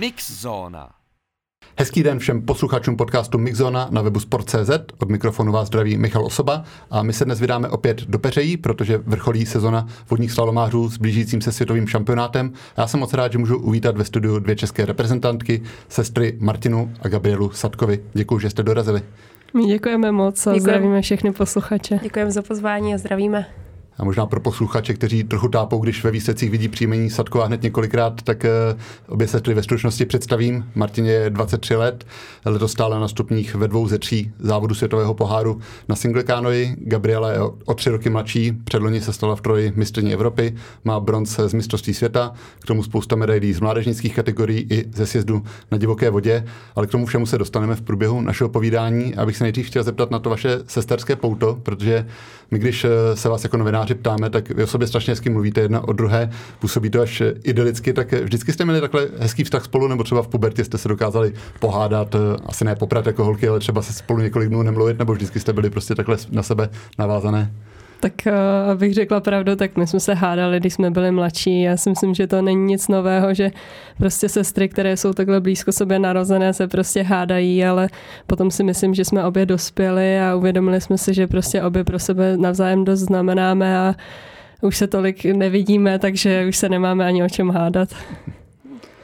Mixzona. Hezký den všem posluchačům podcastu Mixzona na webu Sport.cz. Od mikrofonu vás zdraví Michal Osoba a my se dnes vydáme opět do Peřejí, protože vrcholí sezona vodních slalomářů s blížícím se světovým šampionátem. Já jsem moc rád, že můžu uvítat ve studiu dvě české reprezentantky, sestry Martinu a Gabrielu Sadkovi. Děkuji, že jste dorazili. My děkujeme moc a Děkujem. zdravíme všechny posluchače. Děkujeme za pozvání a zdravíme. A možná pro posluchače, kteří trochu tápou, když ve výsledcích vidí příjmení Sadková hned několikrát, tak eh, obě sestry ve stručnosti představím. Martině je 23 let, letos stále na stupních ve dvou ze tří závodu světového poháru na single kánoji. Gabriela je o tři roky mladší, předloni se stala v troji mistrní Evropy, má bronz z mistrovství světa, k tomu spousta medailí z mládežnických kategorií i ze sjezdu na divoké vodě, ale k tomu všemu se dostaneme v průběhu našeho povídání. Abych se nejdřív chtěl zeptat na to vaše sesterské pouto, protože my, když eh, se vás jako novináři ptáme, tak vy o sobě strašně hezky mluvíte jedna o druhé, působí to až idylicky, tak vždycky jste měli takhle hezký vztah spolu, nebo třeba v pubertě jste se dokázali pohádat, eh, asi ne poprat jako holky, ale třeba se spolu několik dnů nemluvit, nebo vždycky jste byli prostě takhle na sebe navázané? Tak uh, abych řekla pravdu, tak my jsme se hádali, když jsme byli mladší. Já si myslím, že to není nic nového, že prostě sestry, které jsou takhle blízko sobě narozené, se prostě hádají, ale potom si myslím, že jsme obě dospěli a uvědomili jsme si, že prostě obě pro sebe navzájem dost znamenáme a už se tolik nevidíme, takže už se nemáme ani o čem hádat.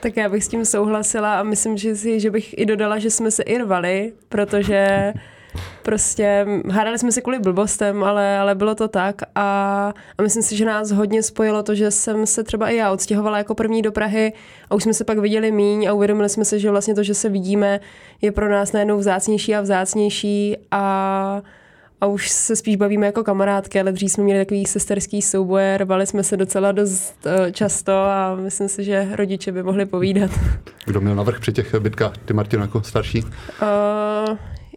Tak já bych s tím souhlasila a myslím že si, že bych i dodala, že jsme se i rvali, protože Prostě hádali jsme se kvůli blbostem, ale, ale bylo to tak a, a myslím si, že nás hodně spojilo to, že jsem se třeba i já odstěhovala jako první do Prahy a už jsme se pak viděli míň a uvědomili jsme se, že vlastně to, že se vidíme, je pro nás najednou vzácnější a vzácnější a a už se spíš bavíme jako kamarádky, ale dřív jsme měli takový sesterský souboje, rvali jsme se docela dost uh, často a myslím si, že rodiče by mohli povídat. Kdo měl navrh při těch bitkách? Ty Martin jako starší? Uh,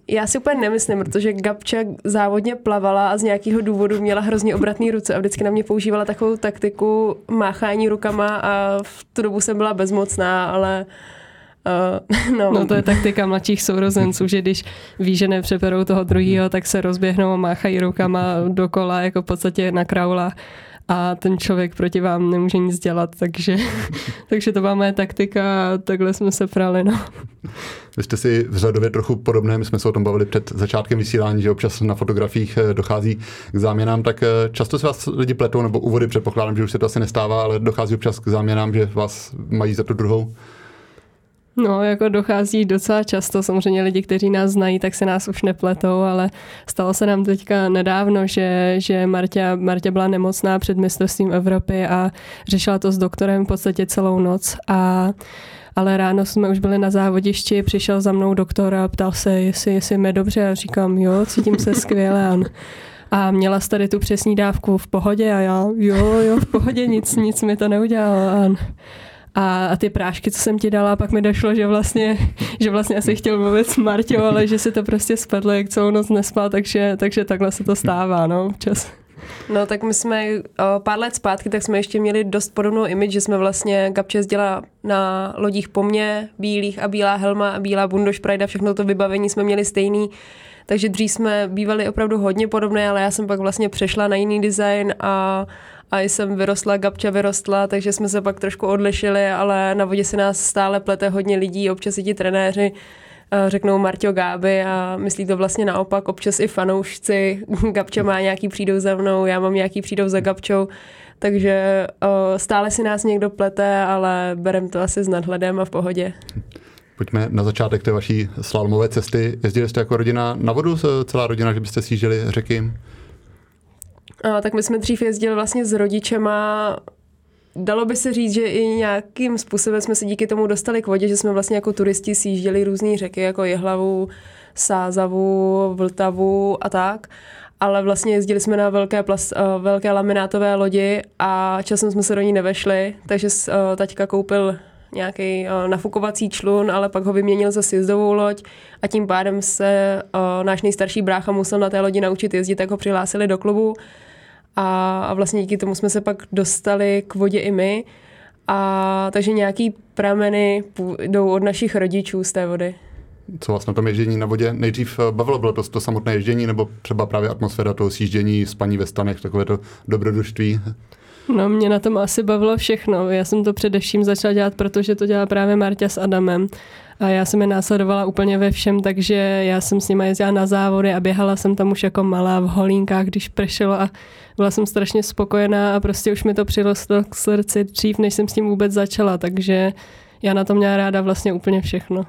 já si úplně nemyslím, protože Gabča závodně plavala a z nějakého důvodu měla hrozně obratné ruce a vždycky na mě používala takovou taktiku máchání rukama a v tu dobu jsem byla bezmocná, ale Uh, no. no to je taktika mladších sourozenců, že když ví, že nepřeperou toho druhého, tak se rozběhnou a máchají rukama dokola, jako v podstatě na kraula a ten člověk proti vám nemůže nic dělat, takže, takže to byla moje taktika a takhle jsme se prali. No. Vy jste si v řadově trochu podobné, my jsme se o tom bavili před začátkem vysílání, že občas na fotografiích eh, dochází k záměnám, tak eh, často se vás lidi pletou, nebo úvody předpokládám, že už se to asi nestává, ale dochází občas k záměnám, že vás mají za tu druhou. No, jako dochází docela často, samozřejmě lidi, kteří nás znají, tak se nás už nepletou, ale stalo se nám teďka nedávno, že, že Marta, Marta byla nemocná před mistrovstvím Evropy a řešila to s doktorem v podstatě celou noc a ale ráno jsme už byli na závodišti, přišel za mnou doktor a ptal se, jestli, jestli mi dobře a říkám, jo, cítím se skvěle. A, a měla jsi tady tu přesní dávku v pohodě a já, jo, jo, v pohodě, nic, nic mi to neudělalo. A, a, ty prášky, co jsem ti dala, pak mi došlo, že vlastně, že vlastně asi chtěl mluvit s Marťou, ale že si to prostě spadlo, jak celou noc nespal, takže, takže takhle se to stává, no, občas. No tak my jsme o, pár let zpátky, tak jsme ještě měli dost podobnou image, že jsme vlastně Gabče jezdila na lodích po mně, bílých a bílá helma a bílá bundošprajda, všechno to vybavení jsme měli stejný. Takže dřív jsme bývali opravdu hodně podobné, ale já jsem pak vlastně přešla na jiný design a, a jsem vyrostla, Gabča vyrostla, takže jsme se pak trošku odlišili, ale na vodě se nás stále plete hodně lidí, občas i ti trenéři eh, řeknou Marťo Gáby a myslí to vlastně naopak, občas i fanoušci, Gabča má nějaký přijdou za mnou, já mám nějaký přijdou za Gabčou, takže eh, stále si nás někdo plete, ale berem to asi s nadhledem a v pohodě. Pojďme na začátek té vaší slalomové cesty. Jezdili jste jako rodina na vodu, celá rodina, že byste sjížděli řeky? Tak my jsme dřív jezdili vlastně s rodičema Dalo by se říct, že i nějakým způsobem jsme se díky tomu dostali k vodě, že jsme vlastně jako turisti sjížděli různé řeky, jako Jehlavu, Sázavu, Vltavu a tak. Ale vlastně jezdili jsme na velké, plas, uh, velké laminátové lodi a časem jsme se do ní nevešli, takže uh, taťka koupil nějaký nafukovací člun, ale pak ho vyměnil za sjezdovou loď a tím pádem se náš nejstarší brácha musel na té lodi naučit jezdit, tak ho přihlásili do klubu a, a vlastně díky tomu jsme se pak dostali k vodě i my. A takže nějaký prameny jdou od našich rodičů z té vody. Co vás na tom ježdění na vodě nejdřív eh, bavilo? Bylo to, to samotné ježdění nebo třeba právě atmosféra toho sjíždění, spaní ve stanech, takové to dobrodružství? No, mě na tom asi bavilo všechno. Já jsem to především začala dělat, protože to dělá právě Marta s Adamem. A já jsem je následovala úplně ve všem, takže já jsem s nimi jezdila na závody a běhala jsem tam už jako malá v holínkách, když pršelo a byla jsem strašně spokojená a prostě už mi to přirostlo k srdci dřív, než jsem s tím vůbec začala, takže já na to měla ráda vlastně úplně všechno.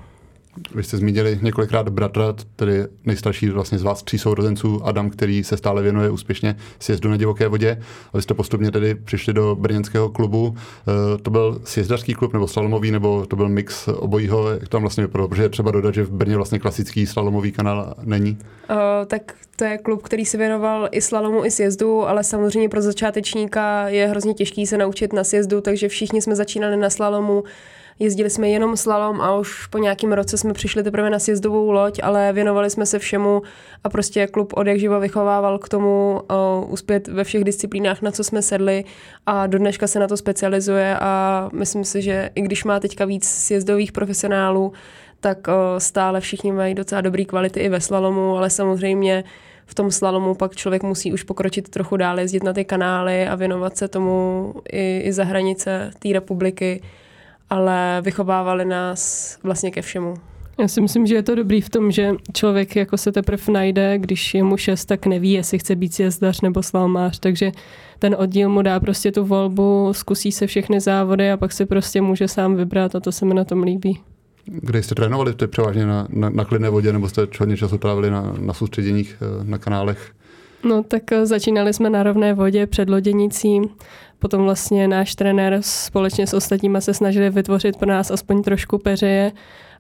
Vy jste zmínili několikrát bratra, tedy nejstarší vlastně z vás tří sourozenců, Adam, který se stále věnuje úspěšně sjezdu na divoké vodě. A vy jste postupně tedy přišli do brněnského klubu. Eh, to byl sjezdařský klub nebo slalomový, nebo to byl mix obojího? Jak tam vlastně vypadalo? Protože je třeba dodat, že v Brně vlastně klasický slalomový kanál není. Uh, tak to je klub, který se věnoval i slalomu, i sjezdu, ale samozřejmě pro začátečníka je hrozně těžký se naučit na sjezdu, takže všichni jsme začínali na slalomu. Jezdili jsme jenom slalom a už po nějakém roce jsme přišli teprve na sjezdovou loď, ale věnovali jsme se všemu a prostě klub od jak živa vychovával k tomu uh, uspět ve všech disciplínách, na co jsme sedli a do dneška se na to specializuje a myslím si, že i když má teďka víc sjezdových profesionálů, tak uh, stále všichni mají docela dobrý kvality i ve slalomu, ale samozřejmě v tom slalomu pak člověk musí už pokročit trochu dál, jezdit na ty kanály a věnovat se tomu i, i za hranice té republiky ale vychovávali nás vlastně ke všemu. Já si myslím, že je to dobrý v tom, že člověk jako se teprve najde, když je mu šest, tak neví, jestli chce být sjezdař nebo slalmář, takže ten oddíl mu dá prostě tu volbu, zkusí se všechny závody a pak si prostě může sám vybrat a to se mi na tom líbí. Kde jste trénovali? To je převážně na, na, na klidné vodě nebo jste hodně času trávili na, na soustředěních eh, na kanálech? No tak eh, začínali jsme na rovné vodě před loděnicí Potom vlastně náš trenér společně s ostatníma se snažili vytvořit pro nás aspoň trošku peřeje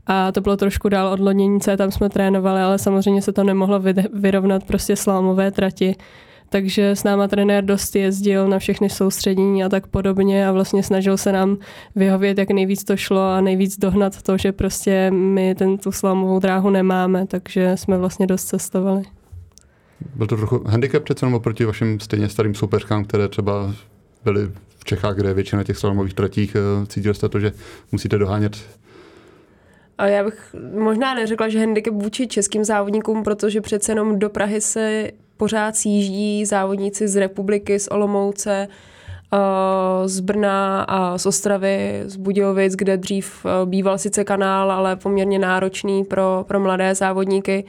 a to bylo trošku dál od Loděnice, tam jsme trénovali, ale samozřejmě se to nemohlo vyrovnat prostě slámové trati. Takže s náma trenér dost jezdil na všechny soustředění a tak podobně a vlastně snažil se nám vyhovět, jak nejvíc to šlo a nejvíc dohnat to, že prostě my ten, tu slámovou dráhu nemáme, takže jsme vlastně dost cestovali. Byl to trochu handicap přece jenom oproti vašim stejně starým soupeřkám, které třeba byli v Čechách, kde je většina těch slalomových tratích, eh, cítil jste to, že musíte dohánět a já bych možná neřekla, že handicap vůči českým závodníkům, protože přece jenom do Prahy se pořád sjíždí závodníci z republiky, z Olomouce, eh, z Brna a z Ostravy, z Budějovic, kde dřív eh, býval sice kanál, ale poměrně náročný pro, pro mladé závodníky.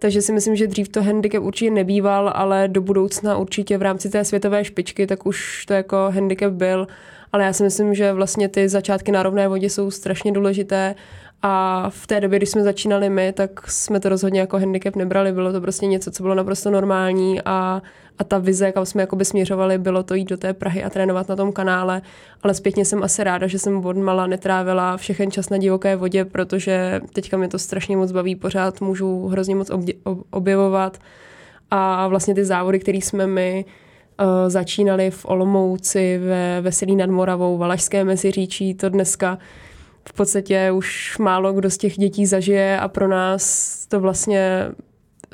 Takže si myslím, že dřív to handicap určitě nebýval, ale do budoucna určitě v rámci té světové špičky, tak už to jako handicap byl. Ale já si myslím, že vlastně ty začátky na rovné vodě jsou strašně důležité a v té době, když jsme začínali my, tak jsme to rozhodně jako handicap nebrali. Bylo to prostě něco, co bylo naprosto normální a, a ta vize, kam jsme jakoby směřovali, bylo to jít do té Prahy a trénovat na tom kanále. Ale zpětně jsem asi ráda, že jsem od mala netrávila všechen čas na divoké vodě, protože teďka mě to strašně moc baví, pořád můžu hrozně moc objevovat. A vlastně ty závody, které jsme my uh, začínali v Olomouci, ve Veselí nad Moravou, Valašské meziříčí, to dneska v podstatě už málo kdo z těch dětí zažije a pro nás to vlastně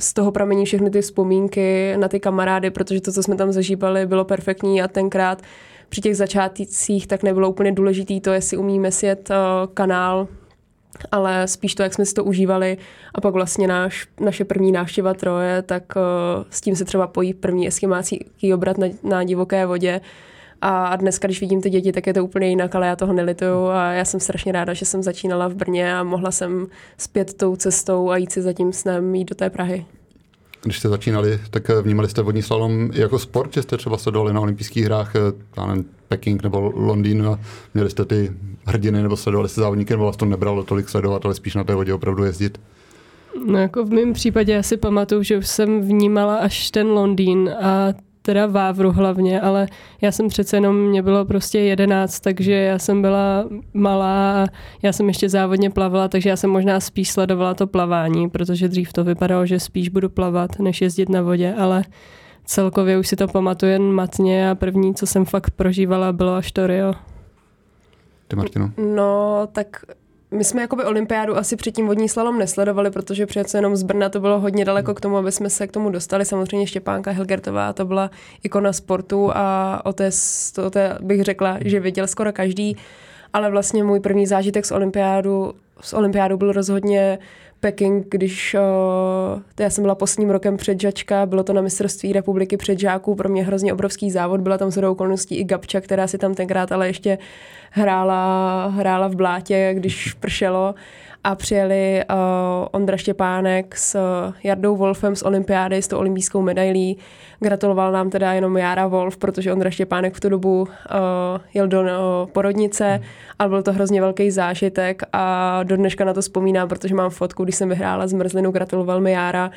z toho pramení všechny ty vzpomínky na ty kamarády, protože to, co jsme tam zažívali, bylo perfektní a tenkrát při těch začátcích tak nebylo úplně důležitý to, jestli umíme sjet uh, kanál, ale spíš to, jak jsme si to užívali. A pak vlastně náš, naše první návštěva Troje, tak uh, s tím se třeba pojí první eskimácký obrat na, na divoké vodě, a dneska, když vidím ty děti, tak je to úplně jinak, ale já toho nelituju a já jsem strašně ráda, že jsem začínala v Brně a mohla jsem zpět tou cestou a jít si za tím snem jít do té Prahy. Když jste začínali, tak vnímali jste vodní slalom jako sport, že jste třeba sledovali na olympijských hrách, já nevím, Peking nebo Londýn a měli jste ty hrdiny nebo sledovali jste závodníky, nebo vás to nebralo tolik sledovat, ale spíš na té vodě opravdu jezdit? No jako v mém případě já si pamatuju, že už jsem vnímala až ten Londýn a teda Vávru hlavně, ale já jsem přece jenom, mě bylo prostě jedenáct, takže já jsem byla malá a já jsem ještě závodně plavala, takže já jsem možná spíš sledovala to plavání, protože dřív to vypadalo, že spíš budu plavat, než jezdit na vodě, ale celkově už si to pamatuju jen matně a první, co jsem fakt prožívala, bylo až to Rio. ty Martino? No, tak my jsme jakoby olympiádu asi předtím vodní slalom nesledovali, protože přece jenom z Brna to bylo hodně daleko k tomu, aby jsme se k tomu dostali. Samozřejmě Štěpánka Hilgertová, to byla ikona sportu a o té, o té bych řekla, že věděl skoro každý, ale vlastně můj první zážitek z olympiádu, z olympiádu byl rozhodně Peking, když uh, já jsem byla posledním rokem předžačka, bylo to na mistrovství republiky předžáků, pro mě hrozně obrovský závod, byla tam zhodou okolností i Gabča, která si tam tenkrát ale ještě hrála, hrála v blátě, když pršelo a přijeli uh, Ondra Štěpánek s uh, Jardou Wolfem z olympiády, s tou olympijskou medailí. Gratuloval nám teda jenom Jára Wolf, protože Ondra Štěpánek v tu dobu uh, jel do uh, porodnice, ale byl to hrozně velký zážitek a do dneška na to vzpomínám, protože mám fotku, když jsem vyhrála zmrzlinu, gratuloval mi Jára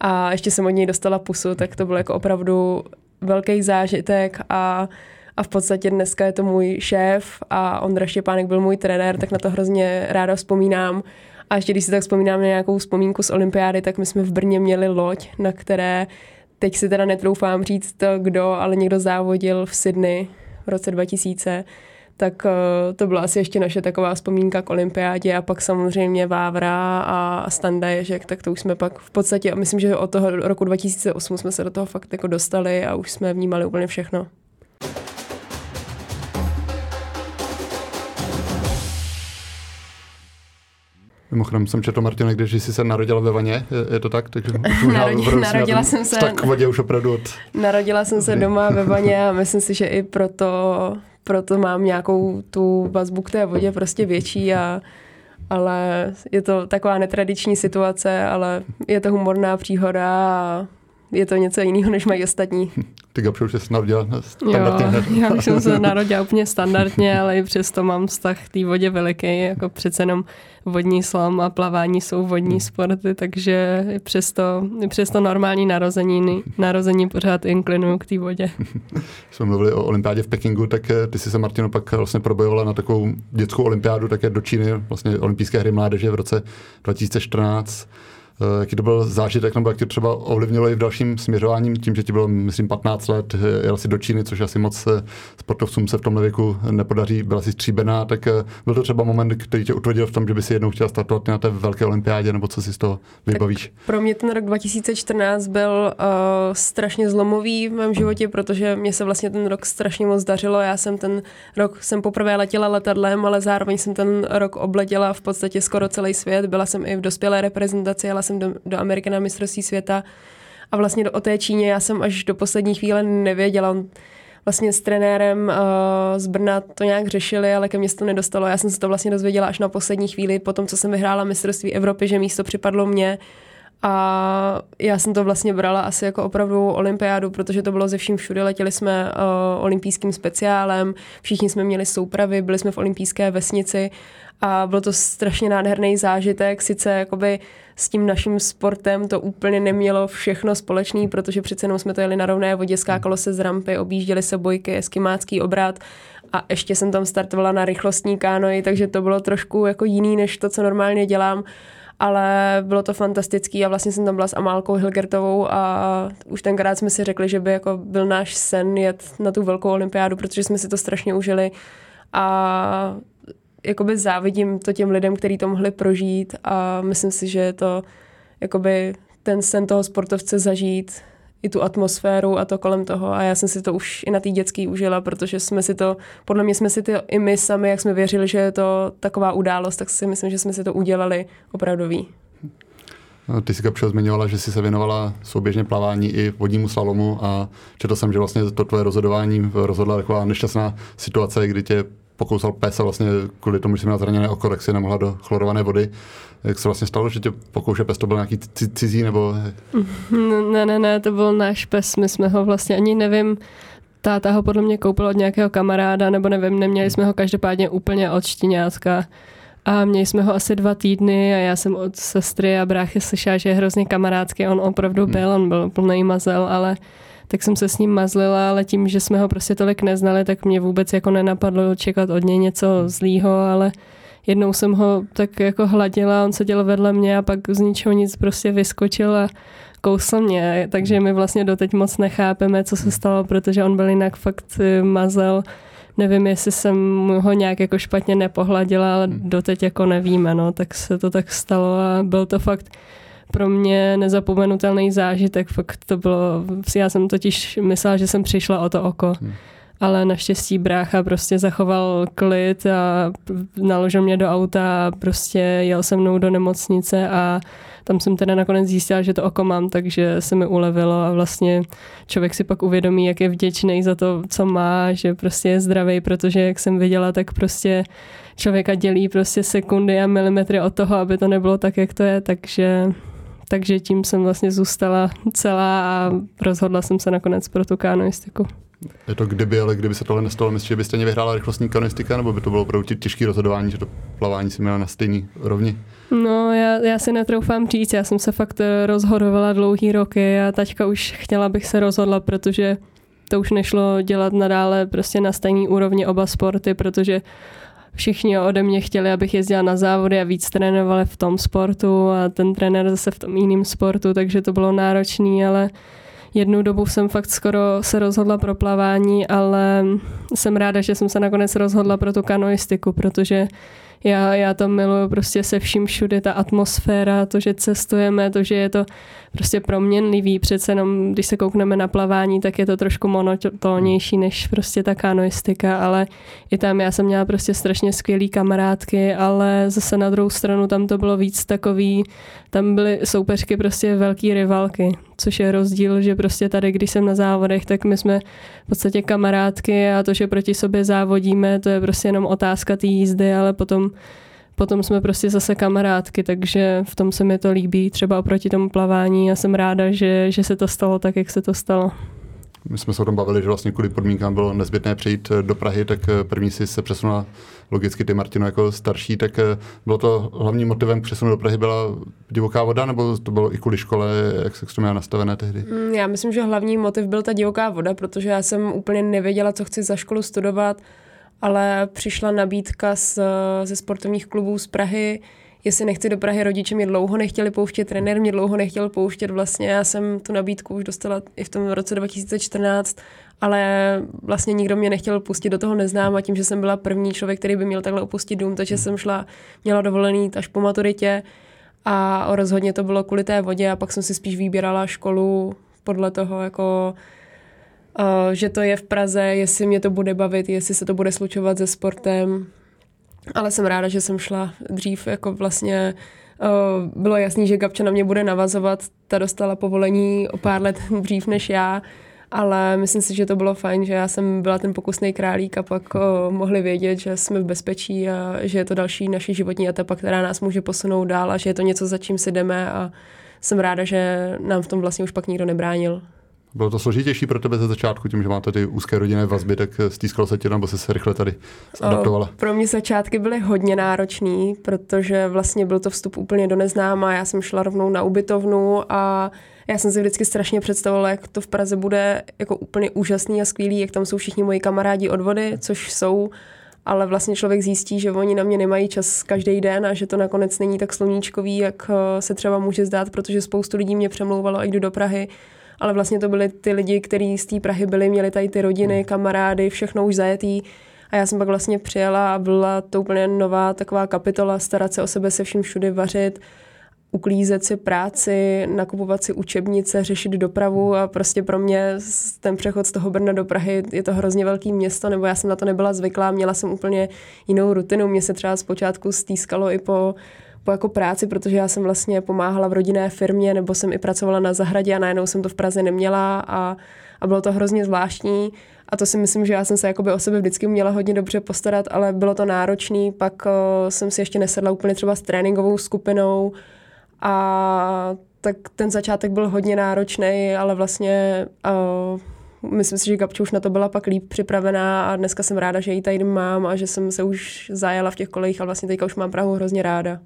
a ještě jsem od něj dostala pusu, tak to byl jako opravdu velký zážitek a a v podstatě dneska je to můj šéf a Ondra Štěpánek byl můj trenér, tak na to hrozně ráda vzpomínám. A ještě když si tak vzpomínám na nějakou vzpomínku z olympiády, tak my jsme v Brně měli loď, na které teď si teda netroufám říct to, kdo, ale někdo závodil v Sydney v roce 2000 tak eh, to byla asi ještě naše taková vzpomínka k olympiádě a pak samozřejmě Vávra a Standa Ježek, tak to už jsme pak v podstatě, myslím, že od toho roku 2008 jsme se do toho fakt jako dostali a už jsme vnímali úplně všechno. Mimochodem jsem četl, Martina, když jsi se narodila ve vaně, je, je to tak? Takže Narodila, narodila jsem se... Tak vodě už opravdu od... Narodila jsem se doma ve vaně a myslím si, že i proto, proto mám nějakou tu vazbu k té vodě prostě větší a ale je to taková netradiční situace, ale je to humorná příhoda a je to něco jiného, než mají ostatní. Ty Gabšo už jsi narodila standardně. Jo, já už jsem se narodila úplně standardně, ale i přesto mám vztah k té vodě veliký, jako přece jenom vodní slam a plavání jsou vodní hmm. sporty, takže i přesto, i přesto normální narození, narození pořád inklinuju k té vodě. Jsme mluvili o olympiádě v Pekingu, tak eh, ty jsi se, Martino, pak vlastně probojovala na takovou dětskou olympiádu také do Číny, vlastně olympijské hry mládeže v roce 2014. Eh, jaký to byl zážitek, nebo jak tě třeba ovlivnilo i v dalším směřováním, tím, že ti bylo, myslím, 15 let, eh, jel si do Číny, což asi moc eh, sportovcům se v tomhle věku nepodaří, byla si stříbená, tak byl to třeba moment, který tě utvrdil v tom, že by si jednou chtěla startovat na té velké olympiádě, nebo co si z toho vybavíš? Tak pro mě ten rok 2014 byl uh, strašně zlomový v mém životě, protože mě se vlastně ten rok strašně moc dařilo. Já jsem ten rok, jsem poprvé letěla letadlem, ale zároveň jsem ten rok obletěla v podstatě skoro celý svět. Byla jsem i v dospělé reprezentaci, jsem do, do Ameriky na mistrovství světa a vlastně do, o té Číně já jsem až do poslední chvíle nevěděla. Vlastně s trenérem uh, z Brna to nějak řešili, ale ke mně se to nedostalo. Já jsem se to vlastně dozvěděla až na poslední chvíli, po tom, co jsem vyhrála mistrovství Evropy, že místo připadlo mě. A já jsem to vlastně brala asi jako opravdu olympiádu, protože to bylo ze vším všude. Letěli jsme uh, olympijským speciálem, všichni jsme měli soupravy, byli jsme v olympijské vesnici a byl to strašně nádherný zážitek, sice jakoby s tím naším sportem to úplně nemělo všechno společný, protože přece jenom jsme to jeli na rovné vodě, skákalo se z rampy, objížděli se bojky, eskimácký obrat a ještě jsem tam startovala na rychlostní kánoji, takže to bylo trošku jako jiný, než to, co normálně dělám ale bylo to fantastický a vlastně jsem tam byla s Amálkou Hilgertovou a už tenkrát jsme si řekli, že by jako byl náš sen jet na tu velkou olympiádu, protože jsme si to strašně užili a jakoby závidím to těm lidem, kteří to mohli prožít a myslím si, že je to jakoby ten sen toho sportovce zažít i tu atmosféru a to kolem toho a já jsem si to už i na té dětský užila, protože jsme si to, podle mě jsme si to i my sami, jak jsme věřili, že je to taková událost, tak si myslím, že jsme si to udělali opravdový. No, ty jsi Kapšo zmiňovala, že jsi se věnovala souběžně plavání i vodnímu slalomu a četl jsem, že vlastně to tvoje rozhodování rozhodla taková nešťastná situace, kdy tě pokousal pes a vlastně kvůli tomu, že jsi měla zraněné oko, tak si nemohla do chlorované vody. Jak se vlastně stalo, že tě pokouše pes, to byl nějaký cizí nebo... Ne, ne, ne, to byl náš pes, my jsme ho vlastně ani nevím, táta ho podle mě koupil od nějakého kamaráda, nebo nevím, neměli jsme ho každopádně úplně od štěňátka. A měli jsme ho asi dva týdny a já jsem od sestry a bráchy slyšela, že je hrozně kamarádský. On opravdu hmm. byl, on byl plný mazel, ale tak jsem se s ním mazlila, ale tím, že jsme ho prostě tolik neznali, tak mě vůbec jako nenapadlo čekat od něj něco zlýho, ale jednou jsem ho tak jako hladila, on seděl vedle mě a pak z ničeho nic prostě vyskočil a kousl mě, takže my vlastně doteď moc nechápeme, co se stalo, protože on byl jinak fakt eh, mazel. Nevím, jestli jsem ho nějak jako špatně nepohladila, ale Hmm. doteď jako nevíme, no, tak se to tak stalo a byl to fakt pro mě nezapomenutelný zážitek, fakt to bylo, já jsem totiž myslela, že jsem přišla o to oko. Hmm. Ale naštěstí brácha prostě zachoval klid a naložil mě do auta a prostě jel se mnou do nemocnice a tam jsem teda nakonec zjistila, že to oko mám, takže se mi ulevilo a vlastně člověk si pak uvědomí, jak je vděčný za to, co má, že prostě je zdravý, protože jak jsem viděla, tak prostě člověka dělí prostě sekundy a milimetry od toho, aby to nebylo tak, jak to je, takže takže tím jsem vlastně zůstala celá a rozhodla jsem se nakonec pro tu kanoistiku. Je to kdyby, ale kdyby se tohle nestalo, myslíš, že byste vyhrála rychlostní kanoistika, nebo by to bylo opravdu těžké rozhodování, že to plavání si měla na stejný rovni? No, já, já si netroufám říct, já jsem se fakt eh, rozhodovala dlouhý roky a taťka už chtěla, abych se rozhodla, protože to už nešlo dělat nadále prostě na stejný úrovni oba sporty, protože všichni ode mě chtěli, abych jezdila na závody a víc trénovali v tom sportu a ten trenér zase v tom jiném sportu, takže to bylo náročné, ale jednu dobu jsem fakt skoro se rozhodla pro plavání, ale jsem ráda, že jsem se nakonec rozhodla pro tu kanoistiku, protože já, já to miluju prostě se vším všude, ta atmosféra, to, že cestujeme, to, že je to prostě proměnlivý. Přece jenom, když se koukneme na plavání, tak je to trošku monotónnější než prostě ta kanoistika, ale i tam já jsem měla prostě strašně skvělý kamarádky, ale zase na druhou stranu tam to bylo víc takový, tam byly soupeřky prostě velký rivalky, což je rozdíl, že prostě tady, když jsem na závodech, tak my jsme v podstatě kamarádky a to, že proti sobě závodíme, to je prostě jenom otázka té jízdy, ale potom potom jsme prostě zase kamarádky, takže v tom se mi to líbí, třeba oproti tomu plavání. Já jsem ráda, že, že se to stalo tak, jak se to stalo. My jsme se o tom bavili, že vlastně kvůli podmínkám bylo nezbytné přejít do Prahy, tak první si se přesunula logicky ty Martino jako starší, tak bylo to hlavním motivem k přesunu do Prahy byla divoká voda, nebo to bylo i kvůli škole, jak se to měla nastavené tehdy? Já myslím, že hlavní motiv byl ta divoká voda, protože já jsem úplně nevěděla, co chci za školu studovat, ale přišla nabídka z, ze sportovních klubů z Prahy, jestli nechci do Prahy, rodiče mě dlouho nechtěli pouštět, trenér mě dlouho nechtěl pouštět, vlastně já jsem tu nabídku už dostala i v tom roce 2014, ale vlastně nikdo mě nechtěl pustit do toho neznáma tím, že jsem byla první člověk, který by měl takhle opustit dům, takže jsem šla, měla dovolený až po maturitě a rozhodně to bylo kvůli té vodě a pak jsem si spíš vybírala školu podle toho, jako Uh, že to je v Praze, jestli mě to bude bavit, jestli se to bude slučovat se sportem. Ale jsem ráda, že jsem šla dřív, jako vlastně uh, bylo jasný, že Gabča na mě bude navazovat. Ta dostala povolení o pár let dřív než já, ale myslím si, že to bylo fajn, že já jsem byla ten pokusný králík a pak uh, mohli vědět, že jsme v bezpečí a že je to další naše životní etapa, která nás může posunout dál a že je to něco, za čím si jdeme a jsem ráda, že nám v tom vlastně už pak nikdo nebránil. Bylo to složitější pro tebe ze začátku, tím, že máte ty úzké rodinné vazby, tak stýskalo se tě, nebo se se rychle tady adaptovala? Pro mě začátky byly hodně náročný, protože vlastně byl to vstup úplně do neznáma. Já jsem šla rovnou na ubytovnu a já jsem si vždycky strašně představovala, jak to v Praze bude jako úplně úžasný a skvělý, jak tam jsou všichni moji kamarádi od vody, což jsou, ale vlastně člověk zjistí, že oni na mě nemají čas každý den a že to nakonec není tak sluníčkový, jak se třeba může zdát, protože spoustu lidí mě přemlouvalo, a jdu do Prahy, ale vlastně to byli ty lidi, kteří z té Prahy byli, měli tady ty rodiny, kamarády, všechno už zajetý. A já jsem pak vlastně přijela a byla to úplně nová taková kapitola, starat se o sebe se vším všude vařit, uklízet si práci, nakupovat si učebnice, řešit dopravu a prostě pro mě ten přechod z toho Brna do Prahy je to hrozně velký město, nebo já jsem na to nebyla zvyklá, měla jsem úplně jinou rutinu, mě se třeba zpočátku stýskalo i po po jako práci, protože já jsem vlastně pomáhala v rodinné firmě, nebo jsem i pracovala na zahradě a najednou jsem to v Praze neměla a, a bylo to hrozně zvláštní. A to si myslím, že já jsem se jakoby o sebe vždycky měla hodně dobře postarat, ale bylo to náročný. Pak o, jsem si ještě nesedla úplně třeba s tréninkovou skupinou a tak ten začátek byl hodně náročný, ale vlastně o, myslím si, že Gabča už na to byla pak líp připravená a dneska jsem ráda, že ji tady mám a že jsem se už zajela v těch kolejích a vlastně teďka už mám Prahu hrozně ráda.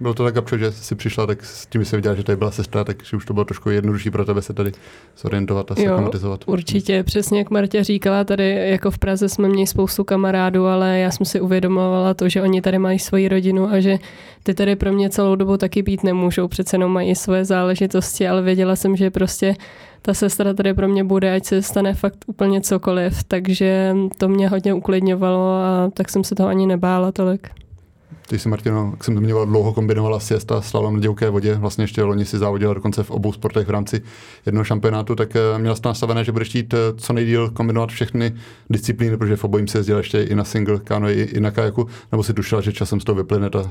Bylo to tak, Gabčo, že jsi přišla, tak s tím se viděla, že tady byla sestra, takže už to bylo trošku jednodušší pro tebe se tady zorientovat a se aklimatizovat. Určitě, přesně jak Martě říkala, tady jako v Praze jsme měli spoustu kamarádů, ale já jsem si uvědomovala to, že oni tady mají svoji rodinu a že ty tady pro mě celou dobu taky být nemůžou, přece jenom mají svoje záležitosti, ale věděla jsem, že prostě ta sestra tady pro mě bude, ať se stane fakt úplně cokoliv, takže to mě hodně uklidňovalo a tak jsem se toho ani nebála tolik. Ty jsi, Martino, jak jsem zmiňoval, dlouho kombinovala siesta slalom na divoké vodě. Vlastně ještě loni si závodila dokonce v obou sportech v rámci jednoho šampionátu, tak eh, měla jsi nastavené, že budeš chtít eh, co nejdíl kombinovat všechny disciplíny, protože v obojím se jezdila ještě i na single, kano, i, i na kajaku, nebo si tušila, že časem z toho vyplyne ta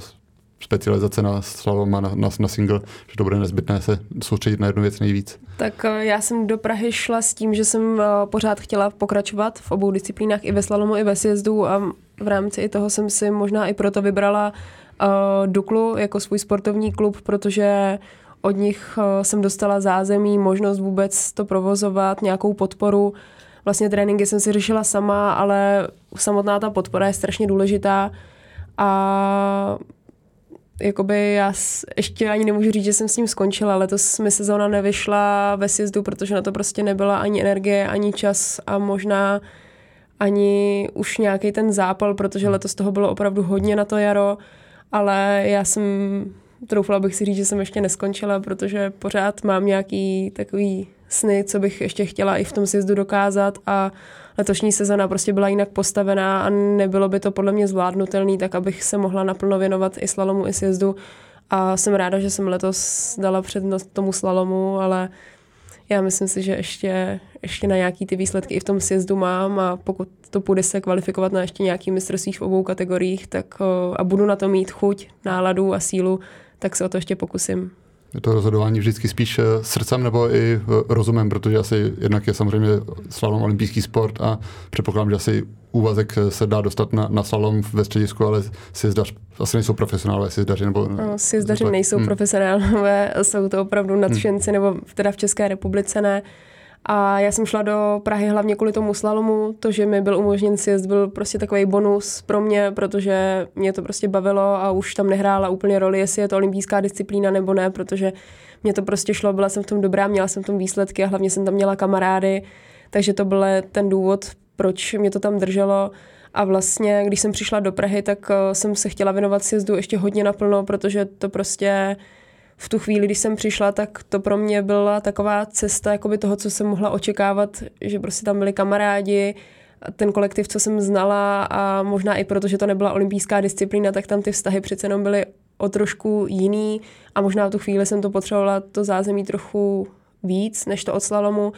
specializace na slalom a na, na, na single, že to bude nezbytné se soustředit na jednu věc nejvíc? Tak eh, já jsem do Prahy šla s tím, že jsem pořád chtěla pokračovat v obou disciplínách, i ve slalomu, i ve sjezdu a v rámci i toho jsem si možná i proto vybrala uh, Duklu jako svůj sportovní klub, protože od nich uh, jsem dostala zázemí, možnost vůbec to provozovat, nějakou podporu. Vlastně tréninky jsem si řešila sama, ale samotná ta podpora je strašně důležitá a jakoby já ještě ani nemůžu říct, že jsem s ním skončila. Letos mi sezóna nevyšla ve sjezdu, protože na to prostě nebyla ani energie, ani čas a možná ani už nějaký ten zápal, protože letos toho bylo opravdu hodně na to jaro, ale já jsem, troufala bych si říct, že jsem ještě neskončila, protože pořád mám nějaký takový sny, co bych ještě chtěla i v tom sjezdu dokázat. A letošní sezona prostě byla jinak postavená a nebylo by to podle mě zvládnutelný, tak abych se mohla naplno věnovat i slalomu, i sjezdu. A jsem ráda, že jsem letos dala přednost tomu slalomu, ale já myslím si, že ještě, ještě na nějaký ty výsledky i v tom sjezdu mám. A pokud to půjde se kvalifikovat na ještě nějaký mistrovství v obou kategoriích tak, a budu na to mít chuť, náladu a sílu, tak se o to ještě pokusím. Je to rozhodování vždycky spíš eh, srdcem nebo i eh, rozumem, protože asi jednak je samozřejmě slalom olympijský sport a předpokládám, že asi úvazek eh, se dá dostat na, na slalom ve středisku, ale sjezdař asi nejsou profesionálové sjezdaři. Nebo, no, sjezdaři nejsou hmm. profesionálové, jsou to opravdu nadšenci, hmm. nebo teda v České republice ne. A já jsem šla do Prahy hlavně kvůli tomu slalomu. To, že mi byl umožněn sjezd, byl prostě takový bonus pro mě, protože mě to prostě bavilo a už tam nehrála úplně roli, jestli je to olympijská disciplína nebo ne, protože mě to prostě šlo, byla jsem v tom dobrá, měla jsem v tom výsledky a hlavně jsem tam měla kamarády, takže to byl ten důvod, proč mě to tam drželo. A vlastně, když jsem přišla do Prahy, tak eh, jsem se chtěla věnovat sjezdu ještě hodně naplno, protože to prostě v tu chvíli, když jsem přišla, tak to pro mě byla taková cesta jakoby toho, co jsem mohla očekávat, že prostě tam byli kamarádi, ten kolektiv, co jsem znala a možná i proto, že to nebyla olympijská disciplína, tak tam ty vztahy přece jenom byly o trošku jiný a možná v tu chvíli jsem to potřebovala to zázemí trochu víc než to od slalomu,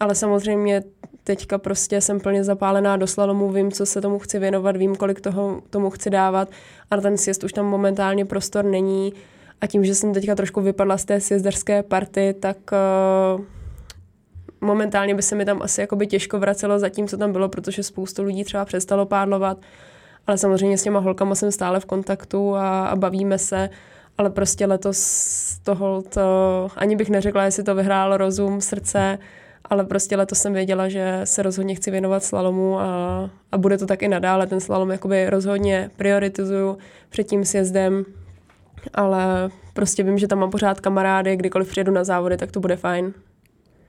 ale samozřejmě teďka prostě jsem plně zapálená do slalomu, vím, co se tomu chci věnovat, vím, kolik toho tomu chci dávat a na ten sjezd už tam momentálně prostor není a tím, že jsem teďka trošku vypadla z té sjezderské party, tak uh, momentálně by se mi tam asi jakoby těžko vracelo za tím, co tam bylo, protože spoustu lidí třeba přestalo pádlovat, ale samozřejmě s těma holkama jsem stále v kontaktu a, a bavíme se, ale prostě letos toho to, ani bych neřekla, jestli to vyhrálo rozum, srdce, ale prostě letos jsem věděla, že se rozhodně chci věnovat slalomu a, a bude to tak i nadále. Ten slalom jakoby rozhodně prioritizuju před tím sjezdem, ale prostě vím, že tam mám pořád kamarády, kdykoliv přijedu na závody, tak to bude fajn.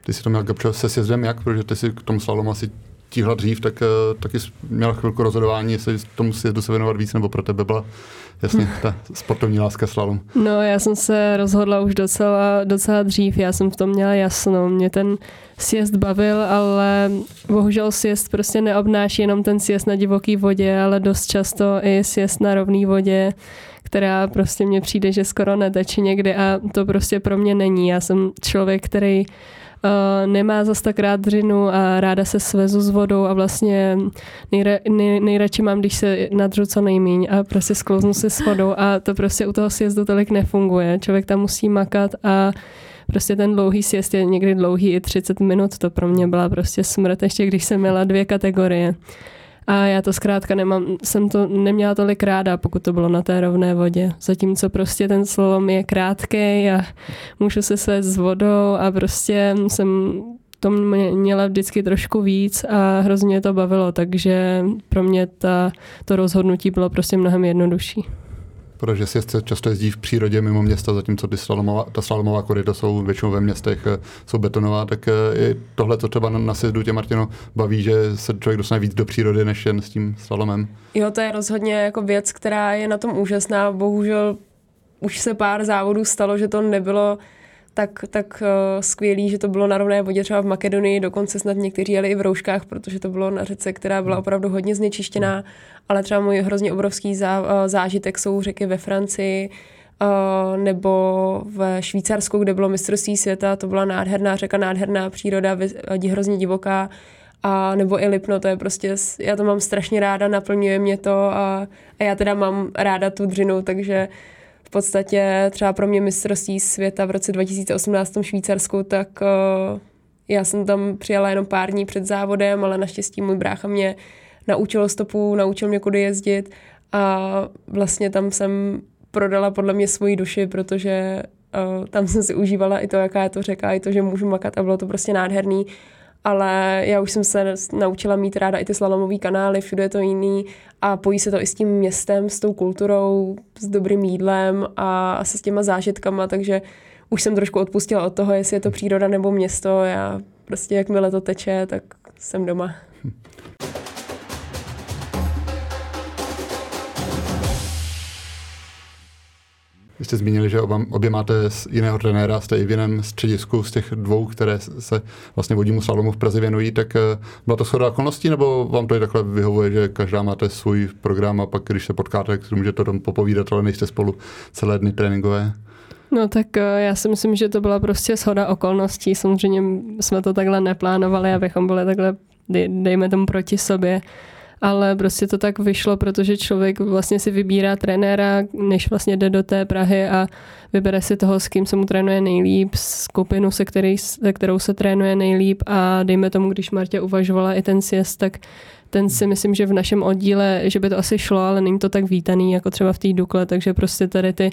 Ty jsi to měl Gabčo se sjezdem jak? Protože ty si k tomu slalomu asi tíhla dřív, tak uh, taky měla chvilku rozhodování, jestli tomu sjezdu se věnovat víc, nebo pro tebe byla jasně ta sportovní láska slalom. No, já jsem se rozhodla už docela, docela dřív, já jsem v tom měla jasno. Mě ten sjezd bavil, ale bohužel sjezd prostě neobnáší jenom ten sjezd na divoký vodě, ale dost často i sjezd na rovný vodě která prostě mně přijde, že skoro neteče někdy a to prostě pro mě není. Já jsem člověk, který Uh, nemá zas tak rád dřinu a ráda se svezu s vodou a vlastně nejra, nej, nejradši mám, když se nadřu co nejmíň a prostě sklouznu se s vodou a to prostě u toho sjezdu tolik nefunguje. Člověk tam musí makat a prostě ten dlouhý sjezd je někdy dlouhý i 30 minut, to pro mě byla prostě smrt, ještě když jsem měla dvě kategorie. A já to zkrátka nemám, jsem to neměla tolik ráda, pokud to bylo na té rovné vodě. Zatímco prostě ten slom je krátký a můžu se svést s vodou a prostě jsem to měla vždycky trošku víc a hrozně to bavilo, takže pro mě ta, to rozhodnutí bylo prostě mnohem jednodušší. Protože si často jezdí v přírodě mimo města, zatímco ty slalomová, ta slalomová koryta jsou většinou ve městech, eh, jsou betonová, tak eh, tohle, co třeba na, sjezdu tě, Martino, baví, že se člověk dostane víc do přírody, než jen s tím slalomem. Jo, to je rozhodně jako věc, která je na tom úžasná. Bohužel už se pár závodů stalo, že to nebylo tak, tak uh, skvělý, že to bylo na rovné vodě třeba v Makedonii, dokonce snad někteří jeli i v rouškách, protože to bylo na řece, která byla opravdu hodně znečištěná, ale třeba můj hrozně obrovský zá, uh, zážitek jsou řeky ve Francii, Uh, nebo v Švýcarsku, kde bylo mistrovství světa, to byla nádherná řeka, nádherná příroda, hrozně divoká, a nebo i Lipno, to je prostě, já to mám strašně ráda, naplňuje mě to a, a já teda mám ráda tu dřinu, takže v podstatě třeba pro mě mistrovství světa v roce 2018 v Švýcarsku, tak uh, já jsem tam přijela jenom pár dní před závodem, ale naštěstí můj brácha mě naučil stopu, naučil mě kudy jezdit a vlastně tam jsem prodala podle mě svoji duši, protože uh, tam jsem si užívala i to, jaká je to řeka, i to, že můžu makat a bylo to prostě nádherný ale já už jsem se naučila mít ráda i ty slalomové kanály, všude je to jiný a pojí se to i s tím městem, s tou kulturou, s dobrým jídlem a asi s těma zážitkama, takže už jsem trošku odpustila od toho, jestli je to příroda nebo město. Já prostě jakmile to teče, tak jsem doma. Vy jste zmínili, že oba, obě máte jiného trenéra, jste i v jiném středisku z těch dvou, které se vlastně vodímu slalomu v Praze věnují, tak eh, byla to shoda okolností, nebo vám to i takhle vyhovuje, že každá máte svůj program a pak, když se potkáte, tak můžete tam popovídat, ale nejste spolu celé dny tréninkové? No tak eh, já si myslím, že to byla prostě shoda okolností. Samozřejmě jsme to takhle neplánovali, abychom byli takhle, dejme tomu proti sobě ale prostě to tak vyšlo, protože člověk vlastně si vybírá trenéra, než vlastně jde do té Prahy a vybere si toho, s kým se mu trénuje nejlíp, skupinu, se, který, se kterou se trénuje nejlíp a dejme tomu, když Martě uvažovala i ten sjezd, tak ten si myslím, že v našem oddíle, že by to asi šlo, ale není to tak vítaný jako třeba v té Dukle, takže prostě tady ty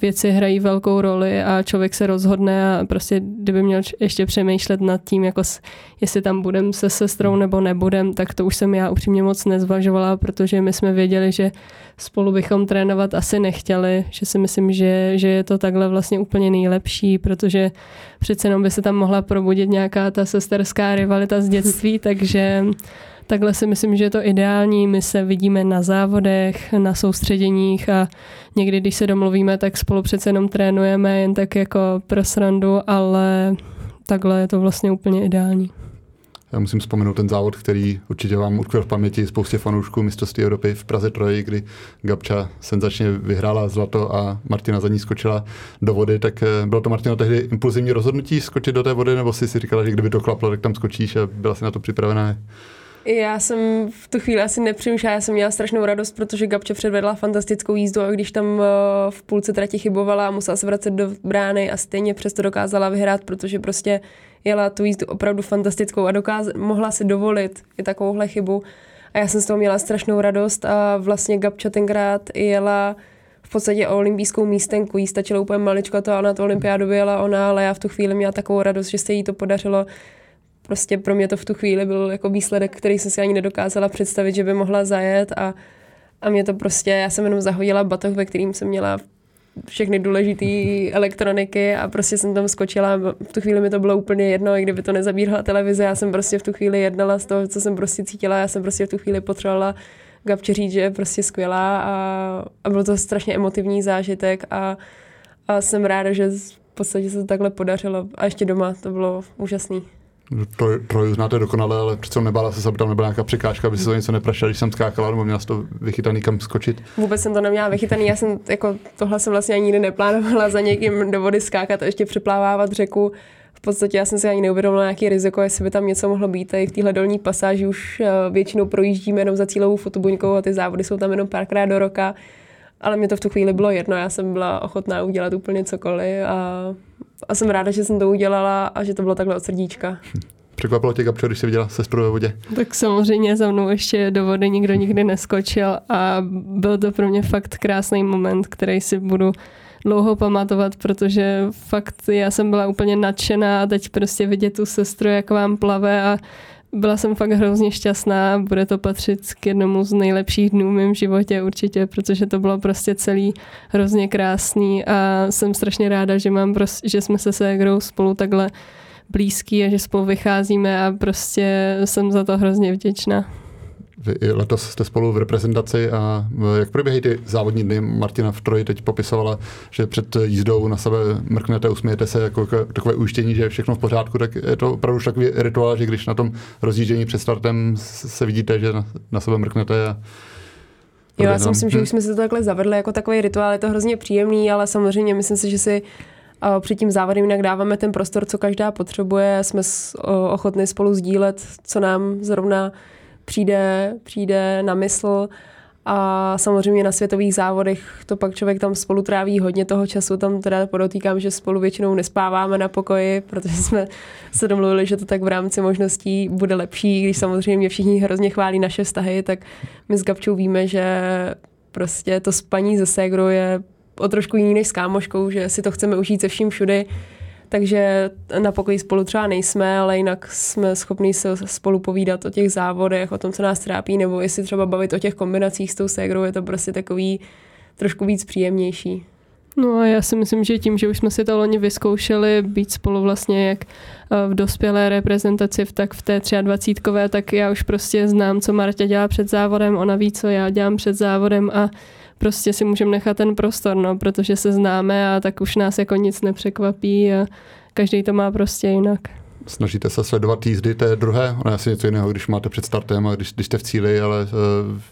věci hrají velkou roli a člověk se rozhodne a prostě kdyby měl ještě přemýšlet nad tím, jako jestli tam budem se sestrou nebo nebudem, tak to už jsem já upřímně moc nezvažovala, protože my jsme věděli, že spolu bychom trénovat asi nechtěli, že si myslím, že, že je to takhle vlastně úplně nejlepší, protože přece jenom by se tam mohla probudit nějaká ta sesterská rivalita z dětství, takže Takhle si myslím, že je to ideální. My se vidíme na závodech, na soustředěních a někdy, když se domluvíme, tak spolu přece jenom trénujeme jen tak jako pro srandu, ale takhle je to vlastně úplně ideální. Já musím vzpomenout ten závod, který určitě vám utkvěl v paměti spoustě fanoušků mistrovství Evropy v Praze Troji, kdy Gabča senzačně vyhrála zlato a Martina za ní skočila do vody, tak eh, bylo to Martino tehdy impulzivní rozhodnutí skočit do té vody, nebo si si říkala, že kdyby to klaplo, tak tam skočíš a byla si na to připravená? Já jsem v tu chvíli asi nepřemýšlela, já jsem měla strašnou radost, protože Gabče předvedla fantastickou jízdu a když tam eh, v půlce trati chybovala a musela se vracet do brány a stejně přesto dokázala vyhrát, protože prostě jela tu jízdu opravdu fantastickou a dokáz- mohla si dovolit i takovouhle chybu. A já jsem z toho měla strašnou radost a vlastně Gabča tenkrát jela v podstatě o olympijskou místenku. Jí stačilo úplně maličko to a ona to olympiádu vyjela ona, ale já v tu chvíli měla takovou radost, že se jí to podařilo prostě pro mě to v tu chvíli byl jako výsledek, který jsem si ani nedokázala představit, že by mohla zajet a, a mě to prostě, já jsem jenom zahodila batoh, ve kterým jsem měla všechny důležité elektroniky a prostě jsem tam skočila. V tu chvíli mi to bylo úplně jedno, i kdyby to nezabírala televize, já jsem prostě v tu chvíli jednala z toho, co jsem prostě cítila, já jsem prostě v tu chvíli potřebovala Gabče říct, že je prostě skvělá a, a byl to strašně emotivní zážitek a, a jsem ráda, že v podstatě se to takhle podařilo a ještě doma to bylo úžasný. Troj, troj znáte dokonale, ale přece nebála se, aby tam nebyla nějaká překážka, aby se to něco neprašila, když jsem skákala, nebo měla to vychytaný kam skočit? Vůbec jsem to neměla vychytaný, já jsem jako tohle jsem vlastně ani nikdy neplánovala za někým do vody skákat a ještě přeplávávat řeku. V podstatě já jsem si ani neuvědomila nějaký riziko, jestli by tam něco mohlo být. I v téhle dolní pasáži už eh, většinou projíždíme jenom za cílovou fotobuňkou a ty závody jsou tam jenom párkrát do roka. Ale mě to v tu chvíli bylo jedno, já jsem byla ochotná udělat úplně cokoliv a a jsem ráda, že jsem to udělala a že to bylo takhle od srdíčka. Překvapilo tě, Gabčo, když jsi viděla sestru ve vodě? Tak samozřejmě za mnou ještě do vody nikdo nikdy neskočil a byl to pro mě fakt krásný moment, který si budu dlouho pamatovat, protože fakt já jsem byla úplně nadšená a teď prostě vidět tu sestru, jak vám plave a byla jsem fakt hrozně šťastná, bude to patřit k jednomu z nejlepších dnů v mém životě určitě, protože to bylo prostě celý hrozně krásný a jsem strašně ráda, že mám prostě, že jsme se Segrou spolu takhle blízký a že spolu vycházíme a prostě jsem za to hrozně vděčná. Vy letos jste spolu v reprezentaci a e, jak probíhají ty závodní dny? Martina v Troji teď popisovala, že před jízdou na sebe mrknete, usmějete se jako takové ujištění, že je všechno v pořádku, tak je to opravdu už takový rituál, že když na tom rozjíždění před startem se vidíte, že na, na sebe mrknete a Jo, já si myslím, že už jsme se to takhle zavedli jako takový rituál, je to hrozně příjemný, ale samozřejmě myslím si, že si před tím závodem jinak dáváme ten prostor, co každá potřebuje, jsme ochotni spolu sdílet, co nám zrovna přijde, přijde na mysl. A samozřejmě na světových závodech to pak člověk tam spolu tráví hodně toho času, tam teda podotýkám, že spolu většinou nespáváme na pokoji, protože jsme se domluvili, že to tak v rámci možností bude lepší, když samozřejmě všichni hrozně chválí naše vztahy, tak my s Gabčou víme, že prostě to spaní ze Segro je o trošku jiný než s kámoškou, že si to chceme užít se vším všudy, takže na pokoji spolu třeba nejsme, ale jinak jsme schopni se spolu povídat o těch závodech, o tom, co nás trápí, nebo jestli třeba bavit o těch kombinacích s tou ségrou, je to prostě takový trošku víc příjemnější. No a já si myslím, že tím, že už jsme si to loni vyzkoušeli být spolu vlastně jak eh, v dospělé reprezentaci, tak v té 23 tak já už prostě znám, co Marta dělá před závodem, ona ví, co já dělám před závodem a prostě si můžeme nechat ten prostor, no, protože se známe a tak už nás jako nic nepřekvapí a každý to má prostě jinak. Snažíte se sledovat jízdy té druhé? Ono je asi něco jiného, když máte před startem a když, když jste v cíli, ale uh,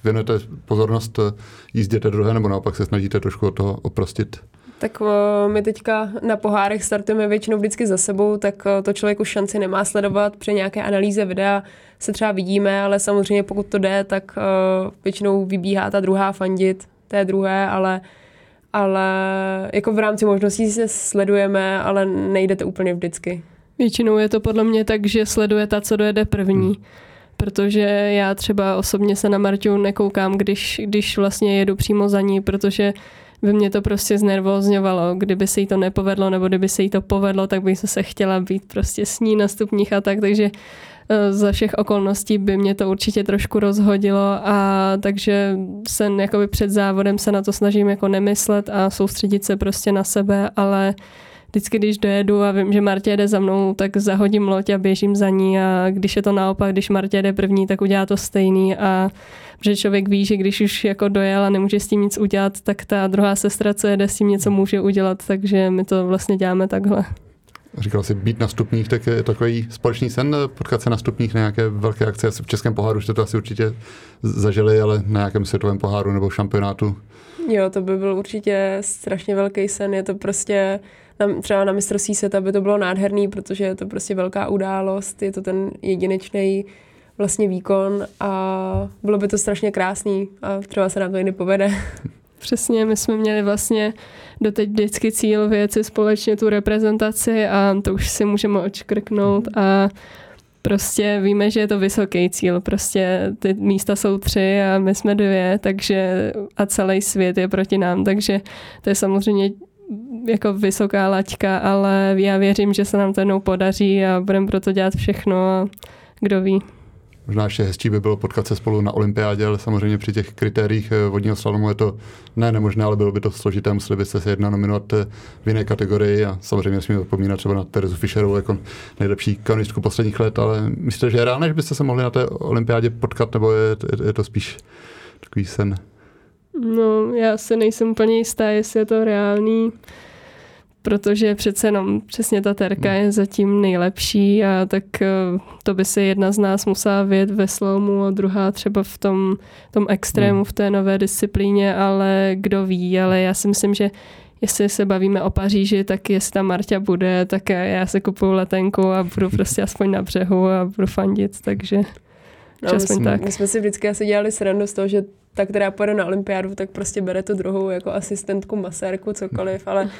věnujete pozornost uh, jízdě té druhé, nebo naopak se snažíte trošku od toho oprostit? Tak uh, my teďka na pohárech startujeme většinou vždycky za sebou, tak uh, to člověk už šanci nemá sledovat. Při nějaké analýze videa se třeba vidíme, ale samozřejmě pokud to jde, tak uh, většinou vybíhá ta druhá fandit té druhé, ale ale jako v rámci možností se sledujeme, ale nejde to úplně vždycky. Většinou je to podle mě tak, že sleduje ta, co dojede první. Hmm. Protože já třeba osobně se na Marťu nekoukám, když, když vlastně jedu přímo za ní, protože by mě to prostě znervózňovalo. Kdyby se jí to nepovedlo, nebo kdyby se jí to povedlo, tak bych se chtěla být prostě s ní na stupních a tak, takže za všech okolností by mě to určitě trošku rozhodilo a takže se jakoby před závodem se na to snažím jako nemyslet a soustředit se prostě na sebe, ale vždycky, když dojedu a vím, že Martě jede za mnou, tak zahodím loď a běžím za ní a když je to naopak, když Martě jede první, tak udělá to stejný a že člověk ví, že když už jako dojel a nemůže s tím nic udělat, tak ta druhá sestra, co jede, s tím něco může udělat, takže my to vlastně děláme takhle. Říkal si být na stupních, tak je takový společný sen potkat se na stupních na nějaké velké akce. V Českém poháru jste to asi určitě zažili, ale na nějakém světovém poháru nebo šampionátu. Jo, to by byl určitě strašně velký sen. Je to prostě na, třeba na mistrovství světa by to bylo nádherný, protože je to prostě velká událost, je to ten jedinečný vlastně výkon a bylo by to strašně krásný a třeba se nám to jiný povede. Přesně, my jsme měli vlastně doteď vždycky cíl věci společně tu reprezentaci a to už si můžeme očkrknout a prostě víme, že je to vysoký cíl, prostě ty místa jsou tři a my jsme dvě, takže a celý svět je proti nám, takže to je samozřejmě jako vysoká laťka, ale já věřím, že se nám to jednou podaří a budeme proto dělat všechno a kdo ví. Možná ještě hezčí by bylo potkat se spolu na olympiádě, ale samozřejmě při těch kritériích eh, vodního slalomu je to ne nemožné, ale bylo by to složité, museli byste se jedna nominovat eh, v jiné kategorii a samozřejmě nesmíme zapomínat třeba na Terezu Fischerovou jako nejlepší kanonistku posledních let, ale myslíte, že je reálné, že byste se mohli na té olympiádě potkat, nebo je, je, je to spíš takový sen? No, já se nejsem úplně jistá, jestli je to reálný protože přece jenom přesně ta terka je zatím nejlepší a tak eh, to by se jedna z nás musela vědět ve slomu a druhá třeba v tom, tom extrému, hmm. v té nové disciplíně, ale kdo ví, ale já si myslím, že jestli se bavíme o Paříži, tak jestli ta Marta bude, tak já se kupuju letenku a budu prostě aspoň na břehu a budu fandit, takže no, my, jsme, tak. my jsme si vždycky asi dělali srandu z toho, že ta, která pojede na olympiádu, tak prostě bere tu druhou jako asistentku, masérku, cokoliv, ale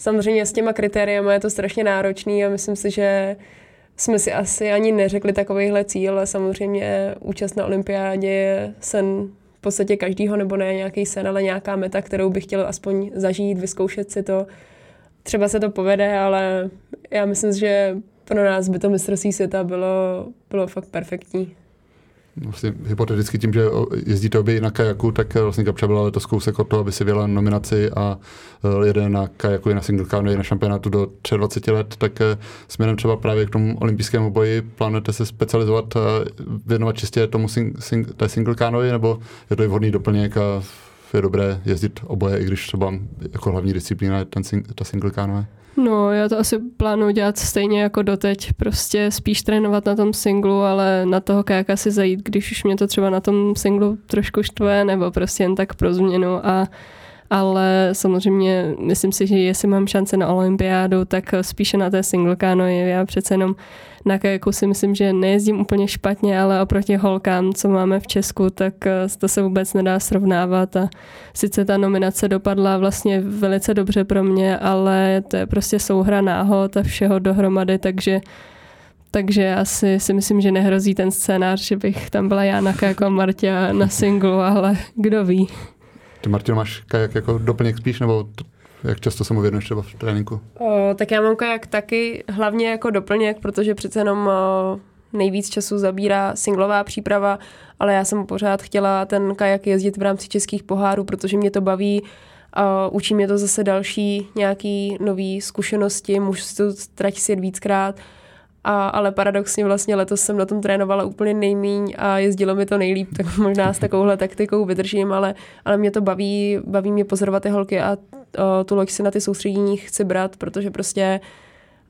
Samozřejmě s těma kritériami je to strašně náročný a myslím si, že jsme si asi ani neřekli takovýhle cíl, ale samozřejmě účast na olympiádě je sen v podstatě každýho, nebo ne nějaký sen, ale nějaká meta, kterou bych chtěl aspoň zažít, vyzkoušet si to. Třeba se to povede, ale já myslím, že pro nás by to mistrovství světa bylo, bylo fakt perfektní. Vlastně hypoteticky tím, že jezdíte obě na kajaku, tak eh, vlastně Gabča byla letos kousek od toho, aby si vyjela nominaci a eh, jede na kajaku i na single canoe na šampionátu do 23 let, tak eh, směrem třeba právě k tomu olympijskému boji plánujete se specializovat a věnovat čistě tomu sing, sing, té single canoe, nebo je to i vhodný doplněk a je dobré jezdit oboje, i když třeba jako hlavní disciplína je ten, ta single canoe? No, já to asi plánuji dělat stejně jako doteď, prostě spíš trénovat na tom singlu, ale na toho kajaka si zajít, když už mě to třeba na tom singlu trošku štve, nebo prostě jen tak pro změnu a ale samozřejmě myslím si, že jestli mám šance na olympiádu, tak spíše na té single canoe. Já přece jenom na kajaku si myslím, že nejezdím úplně špatně, ale oproti holkám, co máme v Česku, tak eh, to se vůbec nedá srovnávat a sice ta nominace dopadla vlastně velice dobře pro mě, ale to je prostě souhra náhod a všeho dohromady, takže takže asi si myslím, že nehrozí ten scénář, že bych tam byla já na kajako a Martě na singlu, ale kdo ví. Ty Martin máš kajak jako doplněk spíš, nebo jak často se mu věnuješ třeba v tréninku? O, tak já mám kajak taky hlavně jako doplněk, protože přece jenom o, nejvíc času zabírá singlová příprava, ale já jsem pořád chtěla ten kajak jezdit v rámci českých pohárů, protože mě to baví, a učí mě to zase další nějaký nový zkušenosti, můžu si to trať sjet víckrát a, ale paradoxně vlastně letos jsem na tom trénovala úplně nejmíň a jezdilo mi to nejlíp, tak možná s takovouhle taktikou vydržím, ale, ale mě to baví, baví mě pozorovat ty holky a o, tu loď si na ty soustředění chci brát, protože prostě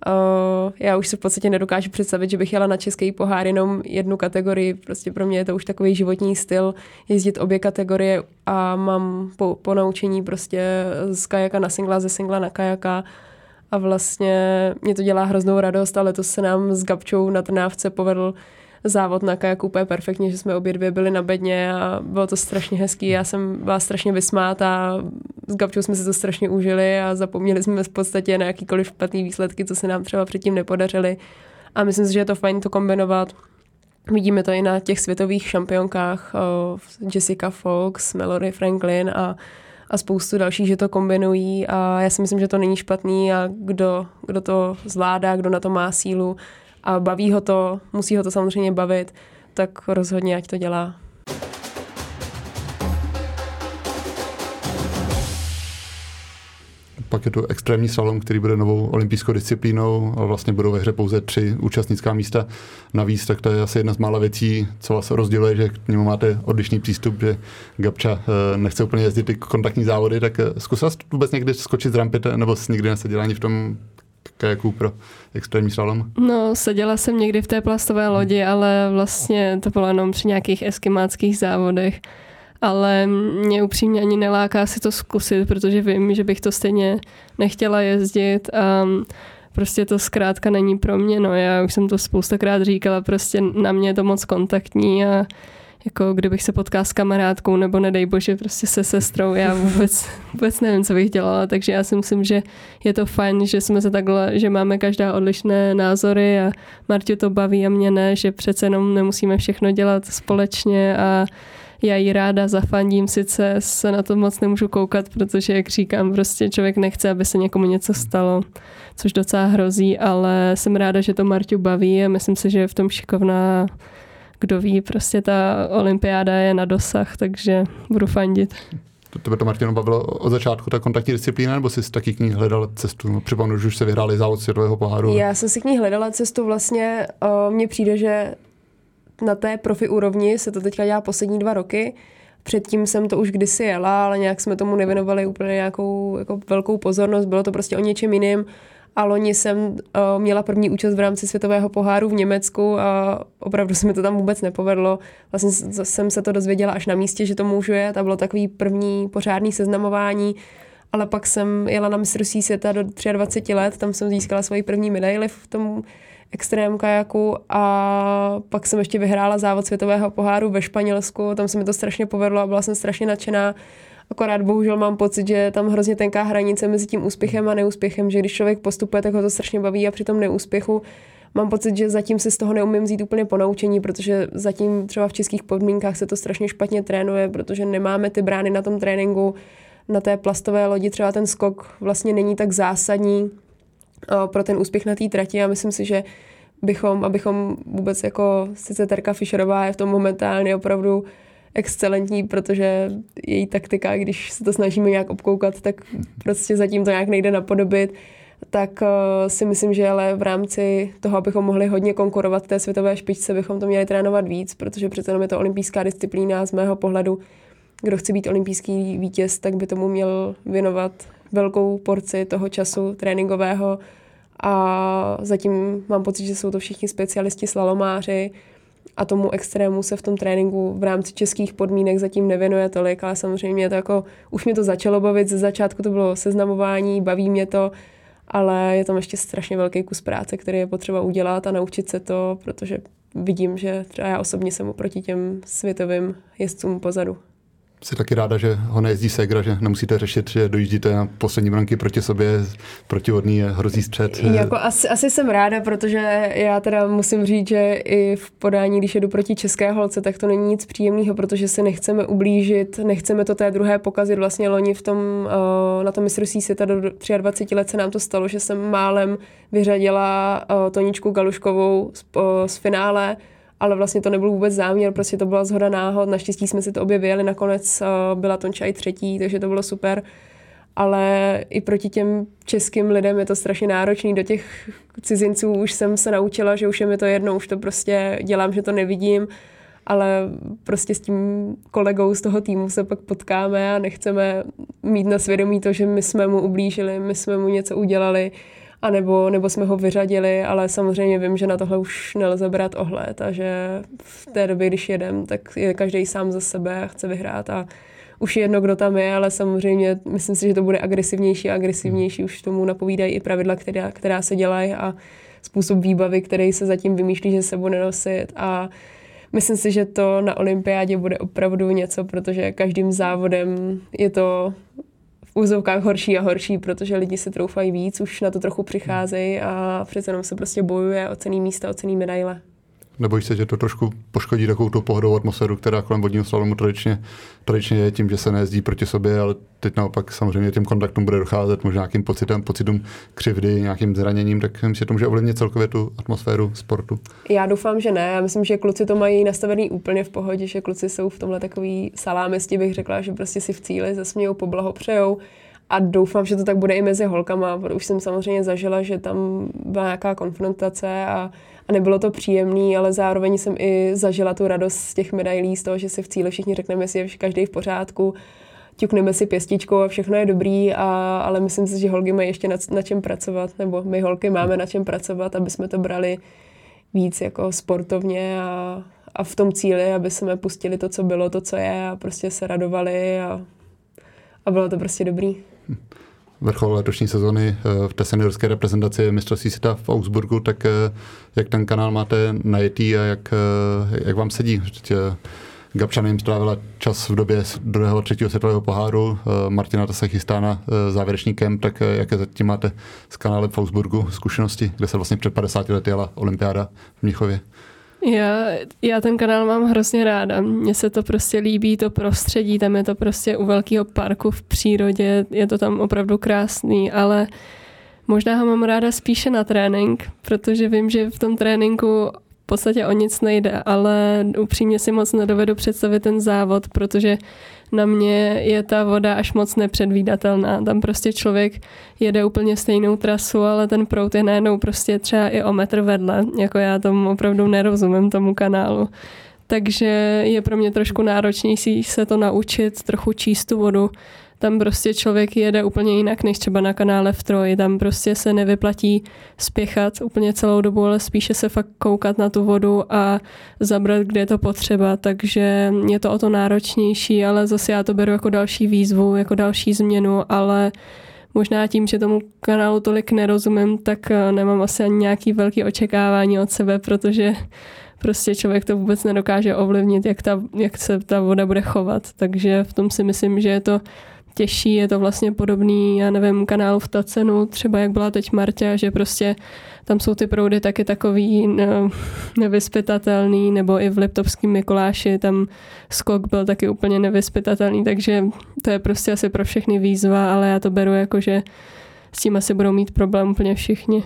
o, já už se v podstatě nedokážu představit, že bych jela na český pohár jenom jednu kategorii, prostě pro mě je to už takový životní styl, jezdit obě kategorie a mám po, po naučení prostě z kajaka na singla, ze singla na kajaka, a vlastně mě to dělá hroznou radost, ale to se nám s Gabčou na Trnávce povedl závod na kajaku úplně perfektně, že jsme obě dvě byli na bedně a bylo to strašně hezký. Já jsem byla strašně vysmát a s Gabčou jsme si to strašně užili a zapomněli jsme v podstatě na jakýkoliv špatný výsledky, co se nám třeba předtím nepodařily. A myslím si, že je to fajn to kombinovat. Vidíme to i na těch světových šampionkách, Jessica Fox, Mallory Franklin a a spoustu dalších, že to kombinují a já si myslím, že to není špatný a kdo, kdo to zvládá, kdo na to má sílu a baví ho to, musí ho to samozřejmě bavit, tak rozhodně ať to dělá. Pak je tu extrémní slalom, který bude novou olympijskou disciplínou a vlastně budou ve hře pouze tři účastnická místa navíc, tak to je asi jedna z mála věcí, co vás rozděluje, že k němu máte odlišný přístup, že Gabča eh, nechce úplně jezdit ty kontaktní závody, tak eh, zkusil jsi vůbec někdy skočit z rampy, nebo jsi nikdy neseděl ani v tom kajaku pro extrémní slalom? No, seděla jsem někdy v té plastové lodi, ale vlastně to bylo jenom při nějakých eskimáckých závodech. Ale mě upřímně ani neláká si to zkusit, protože vím, že bych to stejně nechtěla jezdit a prostě to zkrátka není pro mě, no já už jsem to spoustakrát říkala, prostě na mě je to moc kontaktní a jako kdybych se potkala s kamarádkou nebo nedej bože prostě se sestrou, já vůbec, vůbec nevím, co bych dělala, takže já si myslím, že je to fajn, že jsme se takhle, že máme každá odlišné názory a Martě to baví a mě ne, že přece jenom nemusíme všechno dělat společně a já jí ráda zafandím, sice se na to moc nemůžu koukat, protože, jak říkám, prostě člověk nechce, aby se někomu něco stalo, což docela hrozí, ale jsem ráda, že to Marťu baví a myslím si, že je v tom šikovná kdo ví, prostě ta olympiáda je na dosah, takže budu fandit. Tebe to, Martino, bavilo od začátku ta kontaktní disciplína, nebo jsi taky k ní hledala cestu? No, připomenu, že už se vyhráli závod světového poháru. Já jsem si k ní hledala cestu, vlastně mně přijde, že na té profi úrovni se to teďka dělá poslední dva roky. Předtím jsem to už kdysi jela, ale nějak jsme tomu nevěnovali úplně nějakou jako velkou pozornost. Bylo to prostě o něčem jiným. A loni jsem uh, měla první účast v rámci světového poháru v Německu a opravdu se mi to tam vůbec nepovedlo. Vlastně jsem se to dozvěděla až na místě, že to můžu jet a bylo takový první pořádný seznamování. Ale pak jsem jela na mistrovství světa do 23 let, tam jsem získala svoji první medaili v tom extrém kajaku a pak jsem ještě vyhrála závod světového poháru ve Španělsku, tam se mi to strašně povedlo a byla jsem strašně nadšená. Akorát bohužel mám pocit, že tam hrozně tenká hranice mezi tím úspěchem a neúspěchem, že když člověk postupuje, tak ho to strašně baví a při tom neúspěchu mám pocit, že zatím se z toho neumím vzít úplně ponaučení, protože zatím třeba v českých podmínkách se to strašně špatně trénuje, protože nemáme ty brány na tom tréninku. Na té plastové lodi třeba ten skok vlastně není tak zásadní, pro ten úspěch na té trati a myslím si, že bychom, abychom vůbec jako, sice Terka Fischerová je v tom momentálně opravdu excelentní, protože její taktika, když se to snažíme nějak obkoukat, tak prostě zatím to nějak nejde napodobit tak uh, si myslím, že ale v rámci toho, abychom mohli hodně konkurovat té světové špičce, bychom to měli trénovat víc, protože přece jenom je to olympijská disciplína z mého pohledu. Kdo chce být olympijský vítěz, tak by tomu měl věnovat velkou porci toho času tréninkového a zatím mám pocit, že jsou to všichni specialisti slalomáři a tomu extrému se v tom tréninku v rámci českých podmínek zatím nevěnuje tolik, ale samozřejmě to jako, už mě to začalo bavit, ze začátku to bylo seznamování, baví mě to, ale je tam ještě strašně velký kus práce, který je potřeba udělat a naučit se to, protože vidím, že třeba já osobně jsem oproti těm světovým jezdcům pozadu jsi taky ráda, že ho nejezdí Segra, že nemusíte řešit, že dojíždíte na poslední branky proti sobě, protivodný hrozí střed. Jako asi, asi jsem ráda, protože já teda musím říct, že i v podání, když jedu proti české holce, tak to není nic příjemného, protože si nechceme ublížit, nechceme to té druhé pokazit. Vlastně loni v tom, eh, na tom mistrovství světa do 23 let se nám to stalo, že jsem málem vyřadila eh, Toničku Galuškovou z, eh, z finále, ale vlastně to nebyl vůbec záměr, prostě to byla zhoda náhod, naštěstí jsme si to vyjeli, nakonec uh, byla Tonča i třetí, takže to bylo super, ale i proti těm českým lidem je to strašně náročný, do těch cizinců už jsem se naučila, že už je mi to jedno, už to prostě dělám, že to nevidím, ale prostě s tím kolegou z toho týmu se pak potkáme a nechceme mít na svědomí to, že my jsme mu ublížili, my jsme mu něco udělali, a nebo, nebo jsme ho vyřadili, ale samozřejmě vím, že na tohle už nelze brát ohled a že v té době, když jedem, tak je každý sám za sebe a chce vyhrát a už je jedno, kdo tam je, ale samozřejmě myslím si, že to bude agresivnější a agresivnější. Už tomu napovídají i pravidla, která, která se dělají a způsob výbavy, který se zatím vymýšlí, že se bude nosit a myslím si, že to na olympiádě bude opravdu něco, protože každým závodem je to v úzovkách horší a horší, protože lidi se troufají víc, už na to trochu přicházejí a přece jenom se prostě bojuje o cený místa, o cený medaile. Nebojíš se, že to trošku poškodí takovou tu pohodovou atmosféru, která kolem vodního slalomu tradičně, tradičně je tím, že se nejezdí proti sobě, ale teď naopak samozřejmě těm kontaktům bude docházet, možná nějakým pocitem, pocitům křivdy, nějakým zraněním, tak myslím, že to může ovlivnit celkově tu atmosféru sportu. Já doufám, že ne. Já myslím, že kluci to mají nastavený úplně v pohodě, že kluci jsou v tomhle takový salámisti, bych řekla, že prostě si v cíli zasmějou, poblahopřejou a doufám, že to tak bude i mezi holkama. Už jsem samozřejmě zažila, že tam byla nějaká konfrontace a, a nebylo to příjemné, ale zároveň jsem i zažila tu radost z těch medailí, z toho, že si v cíli všichni řekneme, jestli je každý v pořádku, ťukneme si pěstičkou a všechno je dobrý, a, ale myslím si, že holky mají ještě na, na čem pracovat, nebo my holky máme na čem pracovat, aby jsme to brali víc jako sportovně a, a v tom cíli, aby jsme pustili to, co bylo, to, co je a prostě se radovali a, a bylo to prostě dobrý vrchol letošní sezony eh, v té seniorské reprezentaci mistrovství světa v Augsburgu, tak eh, jak ten kanál máte najetý a jak, eh, jak vám sedí? Gabčan jim strávila čas v době druhého, třetího světového poháru. Martina ta se chystá na závěrečný kemp, tak jaké zatím máte s kanálem v Augsburgu zkušenosti, kde se vlastně před 50 lety jela olympiáda v Mnichově? Já, já ten kanál mám hrozně ráda. Mně se to prostě líbí, to prostředí, tam je to prostě u velkého parku v přírodě, je to tam opravdu krásný, ale možná ho mám ráda spíše na trénink, protože vím, že v tom tréninku v podstatě o nic nejde, ale upřímně si moc nedovedu představit ten závod, protože na mě je ta voda až moc nepředvídatelná. Tam prostě člověk jede úplně stejnou trasu, ale ten prout je najednou prostě třeba i o metr vedle. Jako já tomu opravdu nerozumím, tomu kanálu. Takže je pro mě trošku náročnější se to naučit, trochu číst tu vodu tam prostě člověk jede úplně jinak než třeba na kanále v Troji. Tam prostě se nevyplatí spěchat úplně celou dobu, ale spíše se fakt koukat na tu vodu a zabrat, kde je to potřeba. Takže je to o to náročnější, ale zase já to beru jako další výzvu, jako další změnu, ale možná tím, že tomu kanálu tolik nerozumím, tak eh, nemám asi ani nějaký velký očekávání od sebe, protože prostě člověk to vůbec nedokáže ovlivnit, jak, ta, jak se ta voda bude chovat. Takže v tom si myslím, že je to těžší, je to vlastně podobný, já nevím, kanálu v Tacenu, třeba jak byla teď Marta, že prostě tam jsou ty proudy taky takový ne, nevyspytatelný, nebo i v Liptovském Mikuláši tam skok byl taky úplně nevyspytatelný, takže to je prostě asi pro všechny výzva, ale já to beru jako, že s tím asi budou mít problém úplně všichni.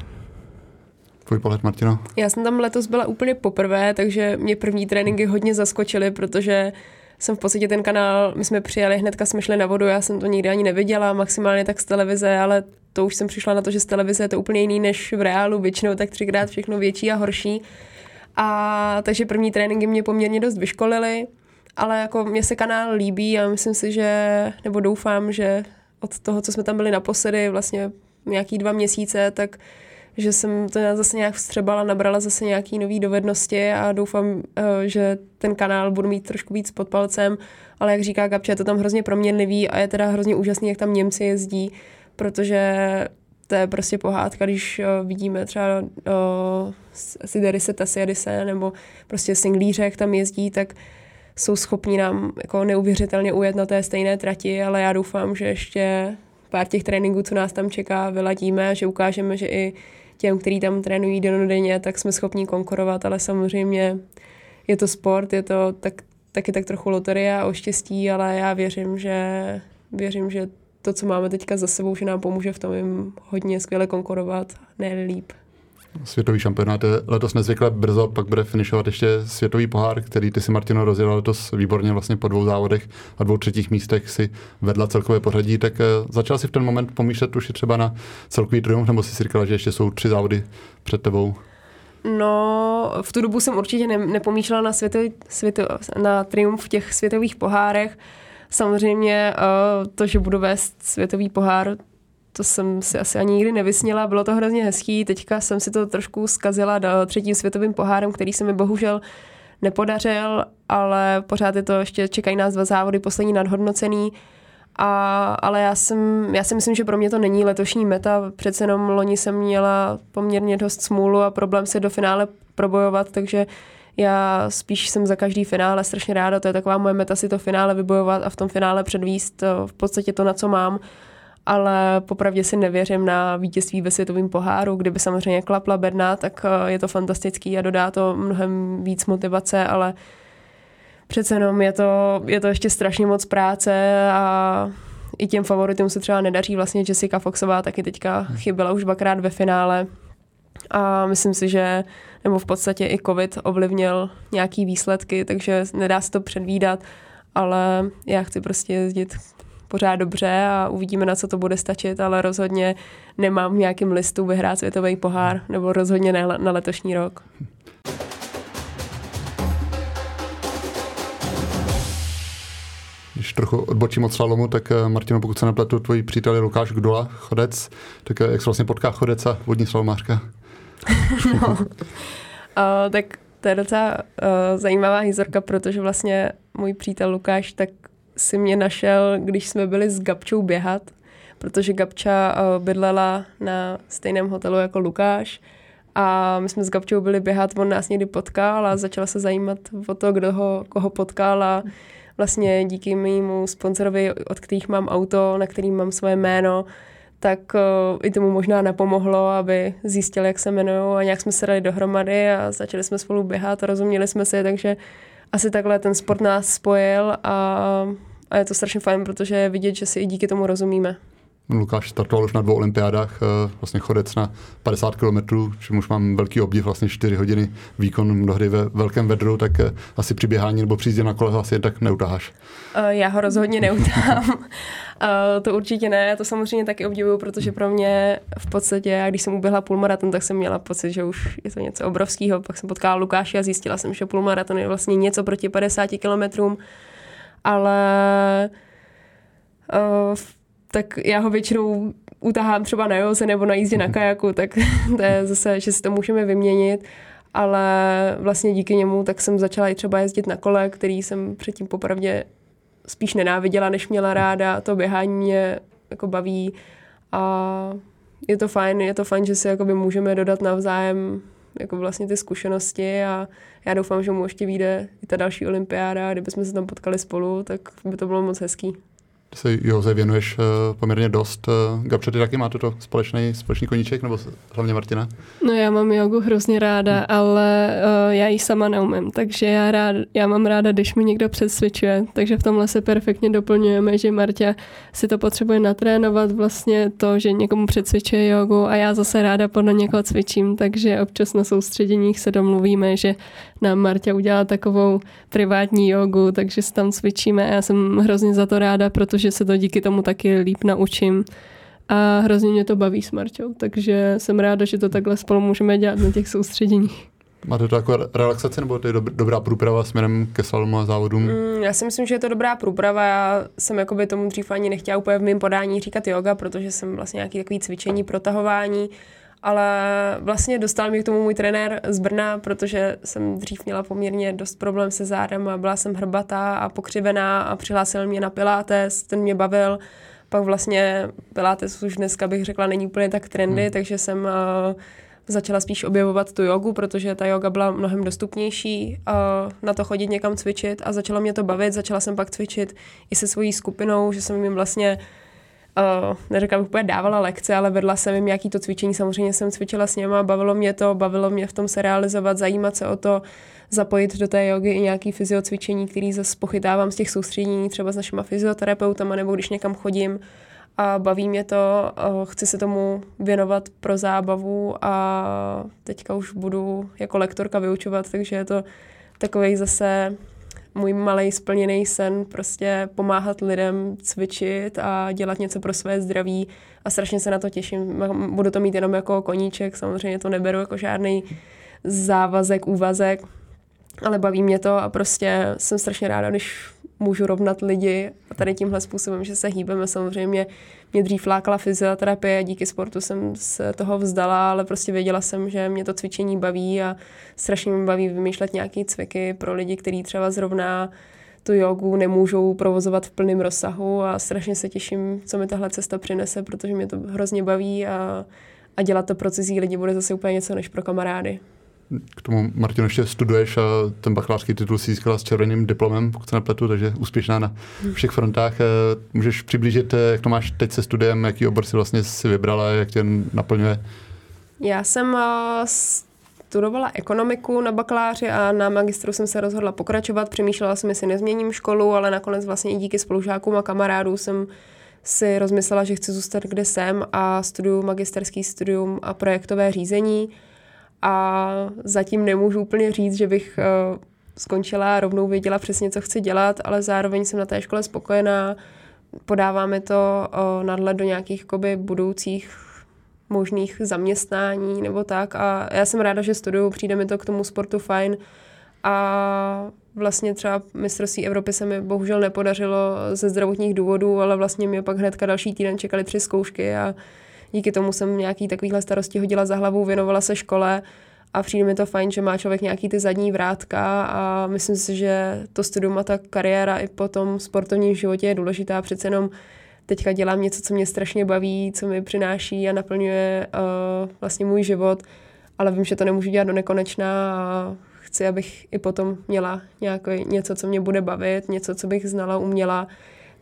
Tvůj pohled, Martino? Já jsem tam letos byla úplně poprvé, takže mě první tréninky hodně zaskočily, protože jsem v podstatě ten kanál, my jsme přijeli, hnedka jsme šli na vodu, já jsem to nikdy ani neviděla, maximálně tak z televize, ale to už jsem přišla na to, že z televize je to úplně jiný než v reálu, většinou tak třikrát všechno větší a horší. A takže první tréninky mě poměrně dost vyškolily, ale jako mě se kanál líbí a myslím si, že, nebo doufám, že od toho, co jsme tam byli naposledy, vlastně nějaký dva měsíce, tak že jsem to zase nějak vstřebala, nabrala zase nějaký nový dovednosti a doufám, eh, že ten kanál budu mít trošku víc pod palcem, ale jak říká Gabče, je to tam hrozně proměnlivý a je teda hrozně úžasný, jak tam Němci jezdí, protože to je prostě pohádka, když uh, vidíme třeba uh, Siderise Tasiadise nebo prostě singlíře, jak tam jezdí, tak jsou schopni nám jako neuvěřitelně ujet na té stejné trati, ale já doufám, že ještě pár těch tréninků, co nás tam čeká, vyladíme, že ukážeme, že i těm, kteří tam trénují denodenně, tak jsme schopni konkurovat, ale samozřejmě je to sport, je to tak, taky tak trochu loterie a o štěstí, ale já věřím, že věřím, že to, co máme teďka za sebou, že nám pomůže v tom jim hodně skvěle konkurovat, ne líp. Světový šampionát je letos nezvykle brzo, pak bude finišovat ještě světový pohár, který ty si Martino rozjela letos výborně vlastně po dvou závodech a dvou třetích místech si vedla celkové pořadí, tak eh, začal si v ten moment pomýšlet už třeba na celkový triumf, nebo si si říkala, že ještě jsou tři závody před tebou? No, v tu dobu jsem určitě ne, nepomýšlela na, světový, světo, na triumf v těch světových pohárech. Samozřejmě uh, to, že budu vést světový pohár, to jsem si asi ani nikdy nevysněla, bylo to hrozně hezký, teďka jsem si to trošku zkazila do třetím světovým pohárem, který se mi bohužel nepodařil, ale pořád je to ještě, čekají nás dva závody, poslední nadhodnocený, a, ale já, jsem, já si myslím, že pro mě to není letošní meta, přece jenom loni jsem měla poměrně dost smůlu a problém se do finále probojovat, takže já spíš jsem za každý finále strašně ráda, to je taková moje meta si to finále vybojovat a v tom finále předvíst v podstatě to, na co mám ale popravdě si nevěřím na vítězství ve světovém poháru. Kdyby samozřejmě klapla Berna, tak eh, je to fantastický a dodá to mnohem víc motivace, ale přece jenom je to, je to ještě strašně moc práce a i těm favoritům se třeba nedaří. Vlastně Jessica Foxová taky teďka chyběla už dvakrát ve finále. A myslím si, že nebo v podstatě i covid ovlivnil nějaký výsledky, takže nedá se to předvídat, ale já chci prostě jezdit pořád dobře a uvidíme, na co to bude stačit, ale rozhodně nemám v nějakém listu vyhrát světový pohár, nebo rozhodně ne na letošní rok. Když trochu odbočím od slalomu, tak eh, Martino, pokud se nepletu, tvojí přítel je Lukáš Gdola, chodec, tak eh, jak se vlastně potká chodec a vodní slalomářka? no, uh, tak to je docela uh, zajímavá historka, protože vlastně můj přítel Lukáš tak si mě našel, když jsme byli s Gabčou běhat, protože Gabča uh, bydlela na stejném hotelu jako Lukáš a my jsme s Gabčou byli běhat, on nás někdy potkal a začala se zajímat o to, kdo ho, koho potkal a vlastně díky mému sponzorovi, od kterých mám auto, na kterým mám svoje jméno, tak uh, i tomu možná napomohlo, aby zjistil, jak se jmenuju a nějak jsme se dali dohromady a začali jsme spolu běhat a rozuměli jsme si, takže asi takhle ten sport nás spojil a, a je to strašně fajn, protože je vidět, že si i díky tomu rozumíme. Lukáš startoval už na dvou olympiádách, eh, vlastně chodec na 50 km, čím už mám velký obdiv, vlastně 4 hodiny výkon mnohdy ve velkém vedru, tak eh, asi při běhání nebo při na kole asi tak neutáháš. Eh, já ho rozhodně neutahám. to určitě ne, to samozřejmě taky obdivuju, protože pro mě v podstatě, když jsem uběhla půlmaraton, tak jsem měla pocit, že už je to něco obrovského. Pak jsem potkala Lukáše a zjistila jsem, že půlmaraton je vlastně něco proti 50 kilometrům, ale uh, tak já ho většinou utahám třeba na joze nebo na jízdě na kajaku, tak to je zase, že si to můžeme vyměnit ale vlastně díky němu tak jsem začala i třeba jezdit na kole, který jsem předtím popravdě spíš nenáviděla, než měla ráda. To běhání mě jako baví a je to fajn, je to fajn, že si jakoby můžeme dodat navzájem jako vlastně ty zkušenosti a já doufám, že mu ještě vyjde i ta další olympiáda, kdybychom se tam potkali spolu, tak by to bylo moc hezký. Se Joze věnuješ uh, poměrně dost. Uh, Gabče, ty taky máte to společný, společný koníček, nebo hlavně Martina? No já mám jogu hrozně ráda, hmm. ale uh, já ji sama neumím, takže já, rád, já mám ráda, když mi někdo přesvědčuje, takže v tomhle se perfektně doplňujeme, že Marta si to potřebuje natrénovat vlastně to, že někomu přesvědčuje jogu a já zase ráda podle někoho cvičím, takže občas na soustředěních se domluvíme, že nám Marta udělá takovou privátní jogu, takže se tam cvičíme a já jsem hrozně za to ráda, protože se to díky tomu taky líp naučím. A hrozně mě to baví s Marťou, takže jsem ráda, že to takhle spolu můžeme dělat na těch soustředěních. Máte to jako relaxace nebo to je dobrá průprava směrem ke slalomu a závodům? Mm, já si myslím, že je to dobrá průprava. Já jsem jakoby tomu dřív ani nechtěla úplně v mém podání říkat yoga, protože jsem vlastně nějaký takový cvičení, protahování ale vlastně dostal mě k tomu můj trenér z Brna, protože jsem dřív měla poměrně dost problém se zádem a byla jsem hrbatá a pokřivená a přihlásil mě na Pilates, ten mě bavil. Pak vlastně Pilates už dneska bych řekla není úplně tak trendy, hmm. takže jsem uh, začala spíš objevovat tu jogu, protože ta yoga byla mnohem dostupnější uh, na to chodit někam cvičit a začalo mě to bavit. Začala jsem pak cvičit i se svojí skupinou, že jsem jim vlastně uh, uh, neříkám, bych úplně dávala lekce, ale vedla jsem jim nějaký to cvičení, samozřejmě jsem cvičila s něma, bavilo mě to, bavilo mě v tom se realizovat, zajímat se o to, zapojit do té jogy i nějaký fyziocvičení, který zase pochytávám z těch soustředění, třeba s našimi fyzioterapeutama, nebo když někam chodím a baví mě to, uh, chci se tomu věnovat pro zábavu a teďka už budu jako lektorka vyučovat, takže je to takový zase můj malý splněný sen prostě pomáhat lidem cvičit a dělat něco pro své zdraví a strašně se na to těším. Budu to mít jenom jako koníček, samozřejmě to neberu jako žádný závazek, úvazek, ale baví mě to a prostě jsem strašně ráda, když můžu rovnat lidi a tady tímhle způsobem, že se hýbeme. Samozřejmě mě dřív lákala fyzioterapie, díky sportu jsem se toho vzdala, ale prostě věděla jsem, že mě to cvičení baví a strašně mě baví vymýšlet nějaké cviky pro lidi, kteří třeba zrovna tu jogu nemůžou provozovat v plném rozsahu a strašně se těším, co mi tahle cesta přinese, protože mě to hrozně baví a, a dělat to pro cizí lidi bude zase úplně něco než pro kamarády k tomu, Martinu, ještě studuješ a ten bakalářský titul si získala s červeným diplomem, pokud se nepletu, takže úspěšná na všech frontách. Eh, můžeš přiblížit, eh, jak to máš teď se studiem, jaký obor si vlastně si vybrala, jak tě naplňuje? Já jsem eh, studovala ekonomiku na bakaláři a na magistru jsem se rozhodla pokračovat. Přemýšlela jsem, jestli nezměním školu, ale nakonec vlastně i díky spolužákům a kamarádům jsem si rozmyslela, že chci zůstat, kde jsem a studuju magisterský studium a projektové řízení a zatím nemůžu úplně říct, že bych uh, skončila a rovnou věděla přesně, co chci dělat, ale zároveň jsem na té škole spokojená. Podáváme to uh, nadhled do nějakých jakoby, budoucích možných zaměstnání nebo tak a já jsem ráda, že studuju, přijde mi to k tomu sportu fajn a vlastně třeba mistrovství Evropy se mi bohužel nepodařilo ze zdravotních důvodů, ale vlastně mě pak hnedka další týden čekali tři zkoušky a díky tomu jsem nějaký takovýhle starosti hodila za hlavu, věnovala se škole a přijde mi to fajn, že má člověk nějaký ty zadní vrátka a myslím si, že to studium a ta kariéra i po tom sportovním životě je důležitá. Přece jenom teďka dělám něco, co mě strašně baví, co mi přináší a naplňuje uh, vlastně můj život, ale vím, že to nemůžu dělat do nekonečna a chci, abych i potom měla nějaký, něco, co mě bude bavit, něco, co bych znala, uměla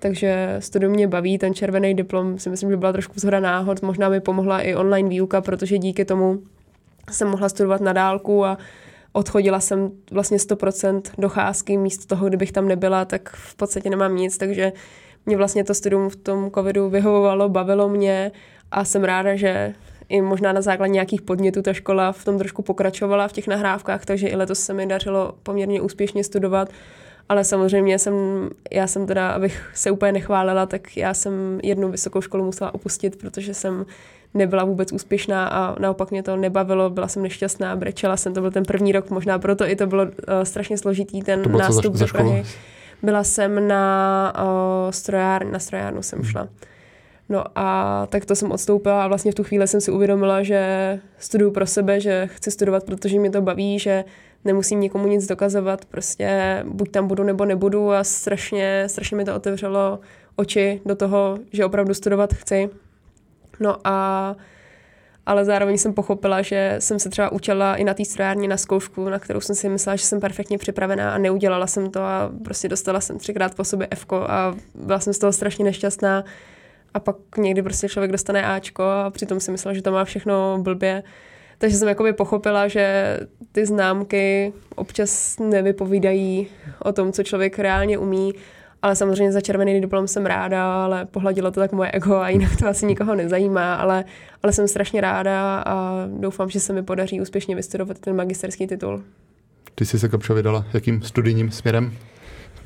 takže studium mě baví, ten červený diplom si myslím, že byla trošku vzhora náhod, možná mi pomohla i online výuka, protože díky tomu jsem mohla studovat na dálku a odchodila jsem vlastně 100% docházky, místo toho, kdybych tam nebyla, tak v podstatě nemám nic, takže mě vlastně to studium v tom covidu vyhovovalo, bavilo mě a jsem ráda, že i možná na základě nějakých podnětů ta škola v tom trošku pokračovala v těch nahrávkách, takže i letos se mi dařilo poměrně úspěšně studovat ale samozřejmě jsem, já jsem teda, abych se úplně nechválila, tak já jsem jednu vysokou školu musela opustit, protože jsem nebyla vůbec úspěšná a naopak mě to nebavilo, byla jsem nešťastná, brečela jsem, to byl ten první rok, možná proto i to bylo uh, strašně složitý, ten to nástup do Prahy. Byla jsem na uh, strojár, na strojárnu jsem hmm. šla. No a tak to jsem odstoupila a vlastně v tu chvíli jsem si uvědomila, že studuju pro sebe, že chci studovat, protože mě to baví, že nemusím nikomu nic dokazovat, prostě buď tam budu nebo nebudu a strašně, strašně mi to otevřelo oči do toho, že opravdu studovat chci. No a ale zároveň jsem pochopila, že jsem se třeba učila i na té strojárně na zkoušku, na kterou jsem si myslela, že jsem perfektně připravená a neudělala jsem to a prostě dostala jsem třikrát po sobě F a byla jsem z toho strašně nešťastná a pak někdy prostě člověk dostane Ačko a přitom si myslela, že to má všechno blbě. Takže jsem jakoby pochopila, že ty známky občas nevypovídají o tom, co člověk reálně umí ale samozřejmě za červený diplom jsem ráda, ale pohladilo to tak moje ego a jinak to asi nikoho nezajímá, ale, ale jsem strašně ráda a doufám, že se mi podaří úspěšně vystudovat ten magisterský titul. Ty jsi se Kapčo vydala jakým studijním směrem?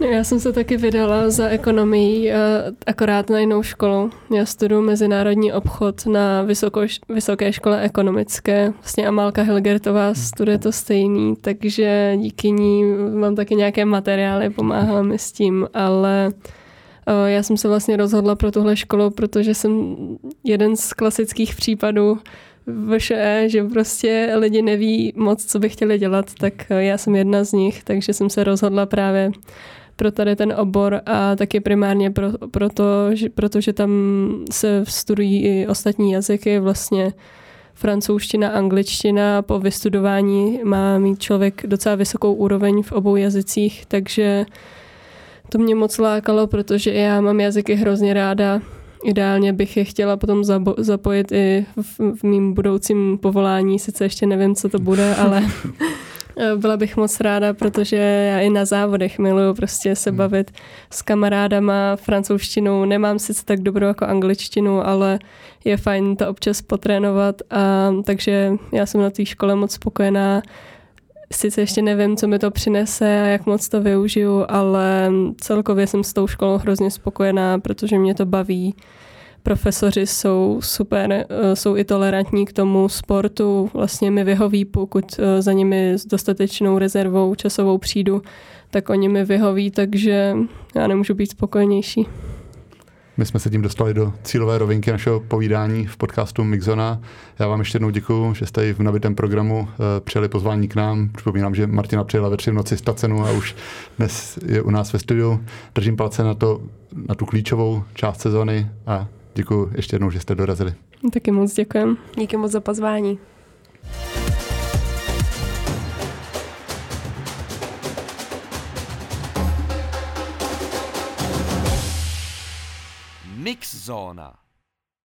No, já jsem se taky vydala za ekonomii, eh, akorát na jinou školu. Já studuji mezinárodní obchod na vysoko, Vysoké škole ekonomické. Vlastně Amálka Helgertová studuje to stejný, takže díky ní mám taky nějaké materiály, pomáhala mi s tím, ale eh, já jsem se vlastně rozhodla pro tuhle školu, protože jsem jeden z klasických případů VŠE, že prostě lidi neví moc, co by chtěli dělat, tak eh, já jsem jedna z nich, takže jsem se rozhodla právě pro tady ten obor a taky primárně pro, proto, že, protože tam se studují i ostatní jazyky, vlastně francouzština, angličtina. Po vystudování má mít člověk docela vysokou úroveň v obou jazycích, takže to mě moc lákalo, protože já mám jazyky hrozně ráda. Ideálně bych je chtěla potom zapojit i v, v mým budoucím povolání, sice ještě nevím, co to bude, ale byla bych moc ráda, protože já i na závodech miluju prostě se hmm. bavit s kamarádama francouzštinou. Nemám sice tak dobrou jako angličtinu, ale je fajn to občas potrénovat. A, takže já jsem na té škole moc spokojená. Sice ještě nevím, co mi to přinese a jak moc to využiju, ale celkově jsem s tou školou hrozně spokojená, protože mě to baví profesoři jsou super, eh, jsou i tolerantní k tomu sportu, vlastně mi vyhoví, pokud eh, za nimi s dostatečnou rezervou časovou přijdu, tak oni mi vyhoví, takže já nemůžu být spokojenější. My jsme se tím dostali do cílové rovinky našeho povídání v podcastu Mixona. Já vám ještě jednou děkuji, že jste v nabitém programu eh, přijeli pozvání k nám. Připomínám, že Martina přijela ve tři v noci stacenu a už dnes je u nás ve studiu. Držím palce na, to, na tu klíčovou část sezony a Děkuji ještě jednou, že jste dorazili. Taky moc děkujem. Díky moc za pozvání. Mix Zóna.